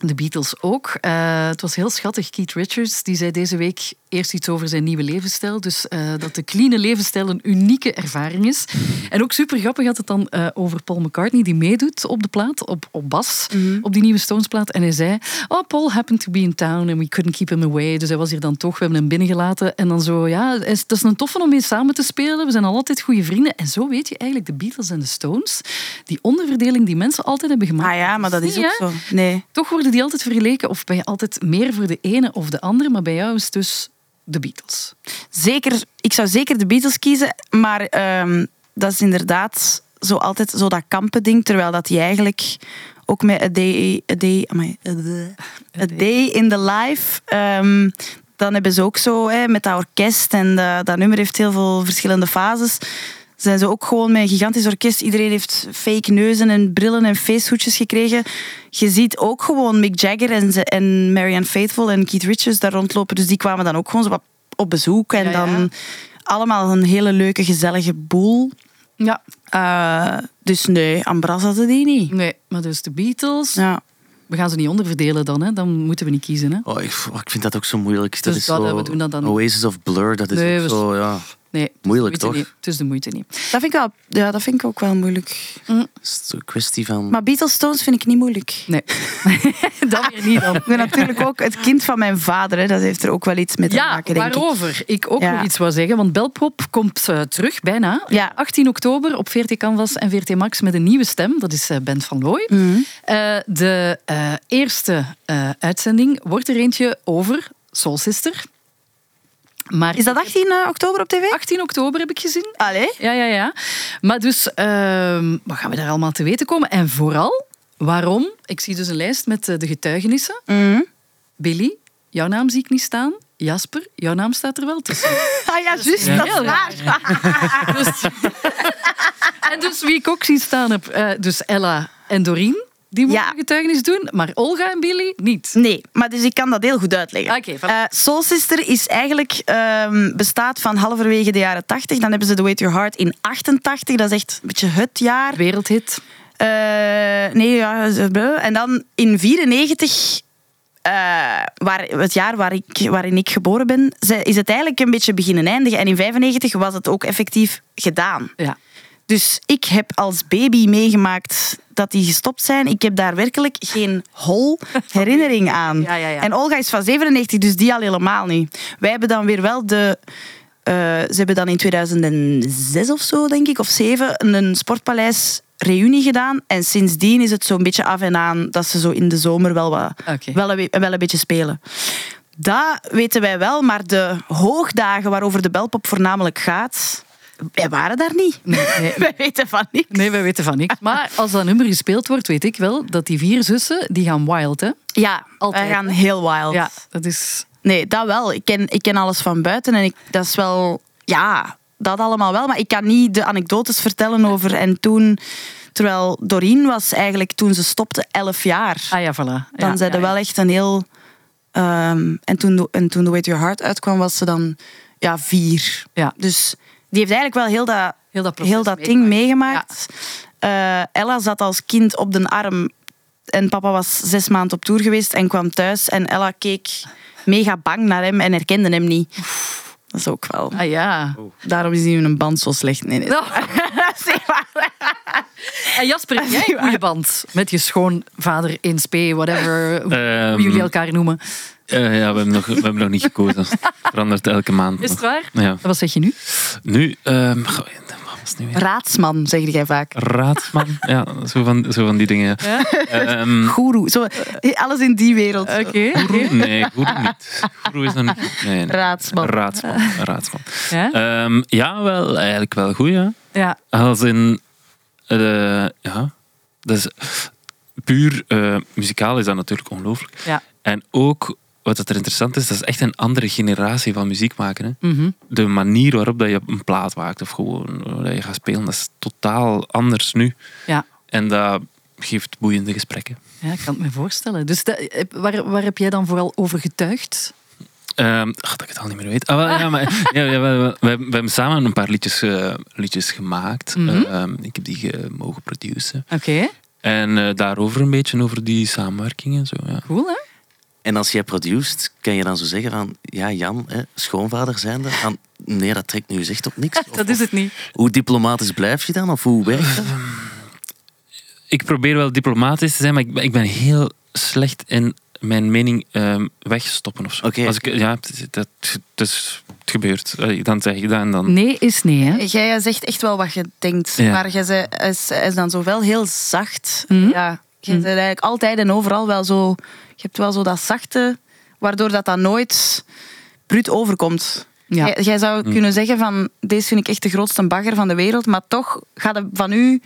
de Beatles ook. eh, het was heel schattig. Keith Richards die zei deze week eerst iets over zijn nieuwe levensstijl. Dus eh, dat de clean levensstijl een unieke ervaring is. En ook super grappig had het dan eh, over Paul McCartney die meedoet op de plaat, op, op bas, op die nieuwe Stones plaat. En hij zei, oh Paul happened to be in town and we couldn't keep him away. Dus hij was hier dan toch, we hebben hem binnengelaten. En dan zo, ja, het is, het is een toffe om mee samen te spelen. We zijn al altijd goede vrienden. En zo weet je eigenlijk de Beatles en de Stones, die onderverdeling die mensen altijd hebben gemaakt. Ah ja, maar dat is ook zo. Nee. Toch worden die altijd vergeleken, of ben je altijd meer voor de ene of de andere, maar bij jou is het dus de Beatles. Zeker, ik zou zeker de Beatles kiezen, maar ehm, dat is inderdaad zo altijd zo dat kampending, terwijl dat die eigenlijk ook met A Day, a day, amai, a, a day in the Life, ehm, dan hebben ze ook zo hè, met dat orkest en dat, dat nummer heeft heel veel verschillende fases. Zijn ze ook gewoon met een gigantisch orkest. Iedereen heeft fake neuzen en brillen en feesthoedjes gekregen. Je ziet ook gewoon Mick Jagger en, ze, en Marianne Faithfull en Keith Richards daar rondlopen. Dus die kwamen dan ook gewoon zo wat op bezoek. En Ja, ja. dan allemaal een hele leuke, gezellige boel. Ja, Eh, dus nee, Ambras hadden die niet. nee, maar dus de Beatles, Ja. we gaan ze niet onderverdelen dan, hè? dan moeten we niet kiezen. Hè? Oh, ik, ik vind dat ook zo moeilijk. Dat Dus is dat, zo, we doen dat dan. Oasis of Blur, dat is Nee, ook we- zo, ja. Nee, het is de Moeilijk, moeite toch? Niet. Het is de moeite niet. Dat, vind ik wel, ja, dat vind ik ook wel moeilijk. Het is een kwestie van... Maar Beatles Stones vind ik niet moeilijk. Nee, (laughs) dat weer niet dan. (laughs) Ik ben natuurlijk ook het kind van mijn vader. Hè. Dat heeft er ook wel iets mee te Ja, maken, denk ik. waarover ik ook Ja. nog iets wou zeggen. Want Belpop komt eh, terug, bijna. Ja. 18 oktober op VRT Canvas en VRT Max met een nieuwe stem. Dat is eh, Bent van Looy. Mhm. Eh, de eh, eerste eh, uitzending wordt er eentje over Soul Sister. Maar Is dat 18 oktober op tv? 18 oktober heb ik gezien. Allee? Ja, ja, ja. Maar dus, ehm, wat gaan we daar allemaal te weten komen? En vooral, waarom? Ik zie dus een lijst met eh, de getuigenissen. Mhm. Billy, jouw naam zie ik niet staan. Jasper, jouw naam staat er wel tussen. (laughs) Ah ja, juist. Ja. Dat is waar. (laughs) Dus, (laughs) en dus wie ik ook zie staan heb, eh, dus Ella en Doreen, die moeten Ja. getuigenis doen, maar Olga en Billy niet. Nee, maar dus ik kan dat heel goed uitleggen. Voilà. Eh, Soul Sister is eigenlijk, ehm, bestaat van halverwege de jaren 80. Dan hebben ze The Way to Your Heart in 88. Dat is echt een beetje het jaar. Wereldhit. Eh, nee, ja. En dan in 94, eh, waar, het jaar waar ik, waarin ik geboren ben, is het eigenlijk een beetje beginnen eindigen. En in 95 was het ook effectief gedaan. Ja. Dus ik heb als baby meegemaakt dat die gestopt zijn. Ik heb daar werkelijk geen hol (laughs) herinnering aan. Ja, ja, ja. En Olga is van 97, dus die al helemaal niet. Wij hebben dan weer wel de... eh, ze hebben dan in 2006 of zo, denk ik, of 7, een sportpaleis reunie gedaan. En sindsdien is het zo'n beetje af en aan dat ze zo in de zomer wel, wat, wel, een, wel een beetje spelen. Dat weten wij wel, maar de hoogdagen waarover de belpop voornamelijk gaat, wij waren daar niet. Nee, nee. (laughs) Wij weten van niks. Nee, wij weten van niks. Maar als dat nummer gespeeld wordt, weet ik wel dat die vier zussen, die gaan wild, hè? Ja, Altijd, wij gaan heel wild. Ja, dat is... Nee, dat wel. Ik ken, ik ken alles van buiten en ik, dat is wel... Ja, dat allemaal wel. Maar ik kan niet de anekdotes vertellen over... En toen... Terwijl Doreen was eigenlijk toen ze stopte elf jaar. Ah ja, voilà. Dan ja, zijn ja, wel echt een heel... ehm, en, toen, en toen The Way to Your Heart uitkwam, was ze dan ja, vier. Ja. Dus die heeft eigenlijk wel heel dat, Heel dat proces heel dat ding meegemaakt. Eh, Ella zat als kind op de arm en papa was zes maanden op tour geweest en kwam thuis. En Ella keek mega bang naar hem en herkende hem niet. Dat is ook wel... Ah ja. Daarom is die een band zo slecht. Nee, nee. (laughs) Nou. En Jasper, heb jij een goede band met je schoonvader, 1SP, whatever, hoe Ehm, jullie elkaar noemen? Eh, ja, we hebben, nog, we hebben nog niet gekozen. Het (laughs) verandert elke maand. Is het waar? Ja. Wat zeg je nu? Nu, ehm, goh, wat was het nu weer? Raadsman, zeg jij vaak. Raadsman. Ja, zo van, zo van die dingen. Ehm, Goeroe. Zo, alles in die wereld. Oké. Guru? Nee, Guru niet. Guru is nog niet. Nee, nee. Raadsman. Raadsman. Raadsman. Ja? Ehm, ja, wel, eigenlijk wel goed, ja. Ja. Als in... eh, ja, dat is... Puur eh, muzikaal is dat natuurlijk ongelooflijk. Ja. En ook, wat er interessant is, dat is echt een andere generatie van muziek maken. Hè. Mhm. De manier waarop dat je een plaat maakt of gewoon hoe dat je gaat spelen, dat is totaal anders nu. Ja. En dat geeft boeiende gesprekken. Ja, ik kan het me voorstellen. Dus heb- waar, waar heb jij dan vooral over getuigd? Ehm ach, dat ik het al niet meer weet. Ah, ja, maar, (laughs) ja, ja, we, we, we hebben samen een paar liedjes, eh, liedjes gemaakt. Mhm. Ehm, ik heb die ge- mogen produceren. Oké, En eh, daarover een beetje, over die samenwerking en zo. Ja. cool hè? En als jij produceert, kan je dan zo zeggen van... Ja, Jan, hè, schoonvader zijnde, van... Nee, dat trekt nu echt op niks. Of- (laughs) Dat is het niet. Hoe diplomatisch blijf je dan? Of hoe werkt dat? Ik probeer wel diplomatisch te zijn, maar ik ben, ik ben heel slecht in mijn mening ehm, wegstoppen of zo. Oké. Als ik, ja, het, is- dat, is- het gebeurt. Dan zeg ik dat en dan... Nee is nee, hè? Jij zegt echt wel wat je denkt. Ja. Maar jij zei- is, is dan zo wel heel zacht. Mhm. Ja, je bent eigenlijk altijd en overal wel zo... Je hebt wel zo dat zachte, waardoor dat, dat nooit bruut overkomt. Ja. Jij, jij zou kunnen zeggen van... Deze vind ik echt de grootste bagger van de wereld. Maar toch gaat het van u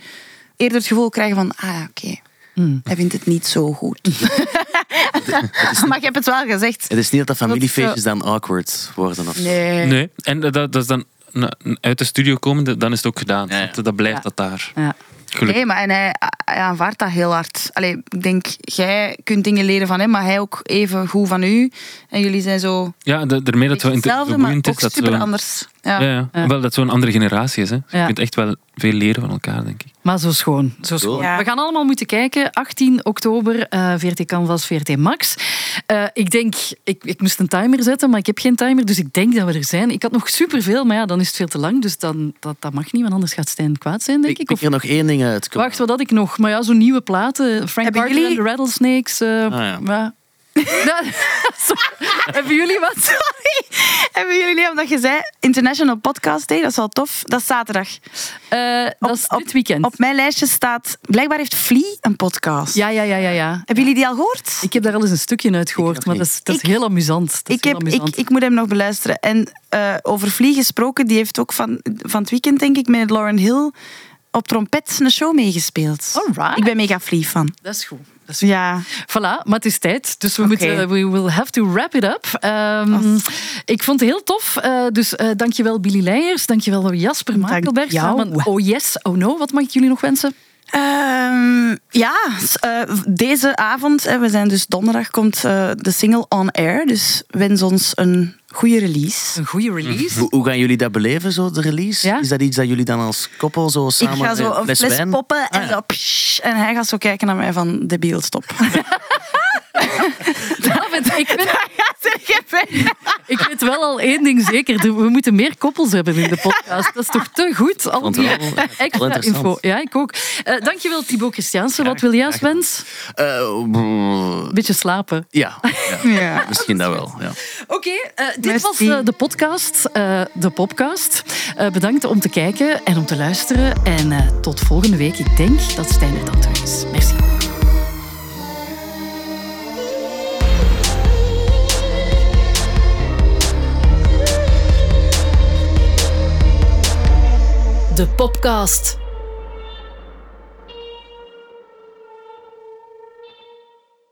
eerder het gevoel krijgen van... Ah, ja, oké. Mm. Hij vindt het niet zo goed. (laughs) maar je hebt het wel gezegd. Het is niet dat de familiefeestjes dan awkward worden. Of... Nee. Nee, en dat, dat is dan uit de studio komende, dan is het ook gedaan. Ja, ja. Dat, dat blijft Ja. dat daar. Ja. Gelukkig. Nee, maar en hij, hij aanvaardt dat heel hard. Allee, ik denk, jij kunt dingen leren van hem, maar hij ook even goed van u. En jullie zijn zo Ja, daarmee dat inter- hetzelfde, maar ook super anders. Ja. Ja, ja. Ja. Wel, dat zo'n andere generatie is. Hè. Dus Ja. Je kunt echt wel veel leren van elkaar, denk ik. Maar zo schoon. Zo schoon. Ja. We gaan allemaal moeten kijken. 18 oktober, eh VRT Canvas, VRT Max. Eh, ik denk, ik, ik moest een timer zetten, maar ik heb geen timer. Dus ik denk dat we er zijn. Ik had nog superveel, maar ja, dan is het veel te lang. Dus dan, dat, dat mag niet, want anders gaat Stijn kwaad zijn, denk Ik ik. pik Of, er nog één ding uit. Wacht, wat had ik nog? Maar ja, zo'n nieuwe platen. Frank Carter jullie- en de Rattlesnakes. eh, Ah, ja. (laughs) Hebben jullie wat? (laughs) Sorry. Hebben jullie niet, omdat je zei International Podcast Day, dat is wel tof. Dat is zaterdag. Eh, dat is op- dit weekend. Op mijn lijstje staat, blijkbaar heeft Flea een podcast. Ja, ja, ja, ja, ja. Hebben jullie die al gehoord? Ik heb daar al eens een stukje uit gehoord, maar dat is, dat is Ik- heel amusant. Dat is Ik, heel heb, ik, amusant. ik moet hem nog beluisteren. En eh, over Flea gesproken, die heeft ook van, van het weekend, denk ik, met Lauren Hill op trompet een show meegespeeld. Alright. Ik ben mega Flea fan. Dat is goed. Dat is goed. Ja. Voilà, maar het is tijd. Dus we moeten, we will have to wrap it up. Ehm, ik vond het heel tof. Eh, dus eh, dankjewel Billy Leijers, dankjewel Jasper Dank Makelberg. Oh Yes, Oh No. Wat mag ik jullie nog wensen? Ehm, ja, eh, deze avond, hè, we zijn dus donderdag, komt eh, de single On Air. Dus wens ons een goede release. Een goede release. Hoe, hoe gaan jullie dat beleven, zo, de release? Ja? Is dat iets dat jullie dan als koppel zo Ik samen ga zo een fles poppen en Ah, ja. zo psh, en hij gaat zo kijken naar mij van debiel, stop. (laughs) Ik vind, Zeg je bijna. ik weet wel al één ding zeker. We moeten meer koppels hebben in de podcast. Dat is toch te goed? Al die extra interessant. info. Ja, ik ook. Eh, dankjewel Thibaut Christiansen. Wat wil jij als wens? Eh, Een beetje slapen. ja, ja, Ja. misschien dat wel. Ja. Oké, eh, dit Merci. was eh, de podcast. eh, de podcast. Eh, bedankt om te kijken en om te luisteren. En eh, tot volgende week. Ik denk dat Stijn er dan terug is. Merci. De Popcast.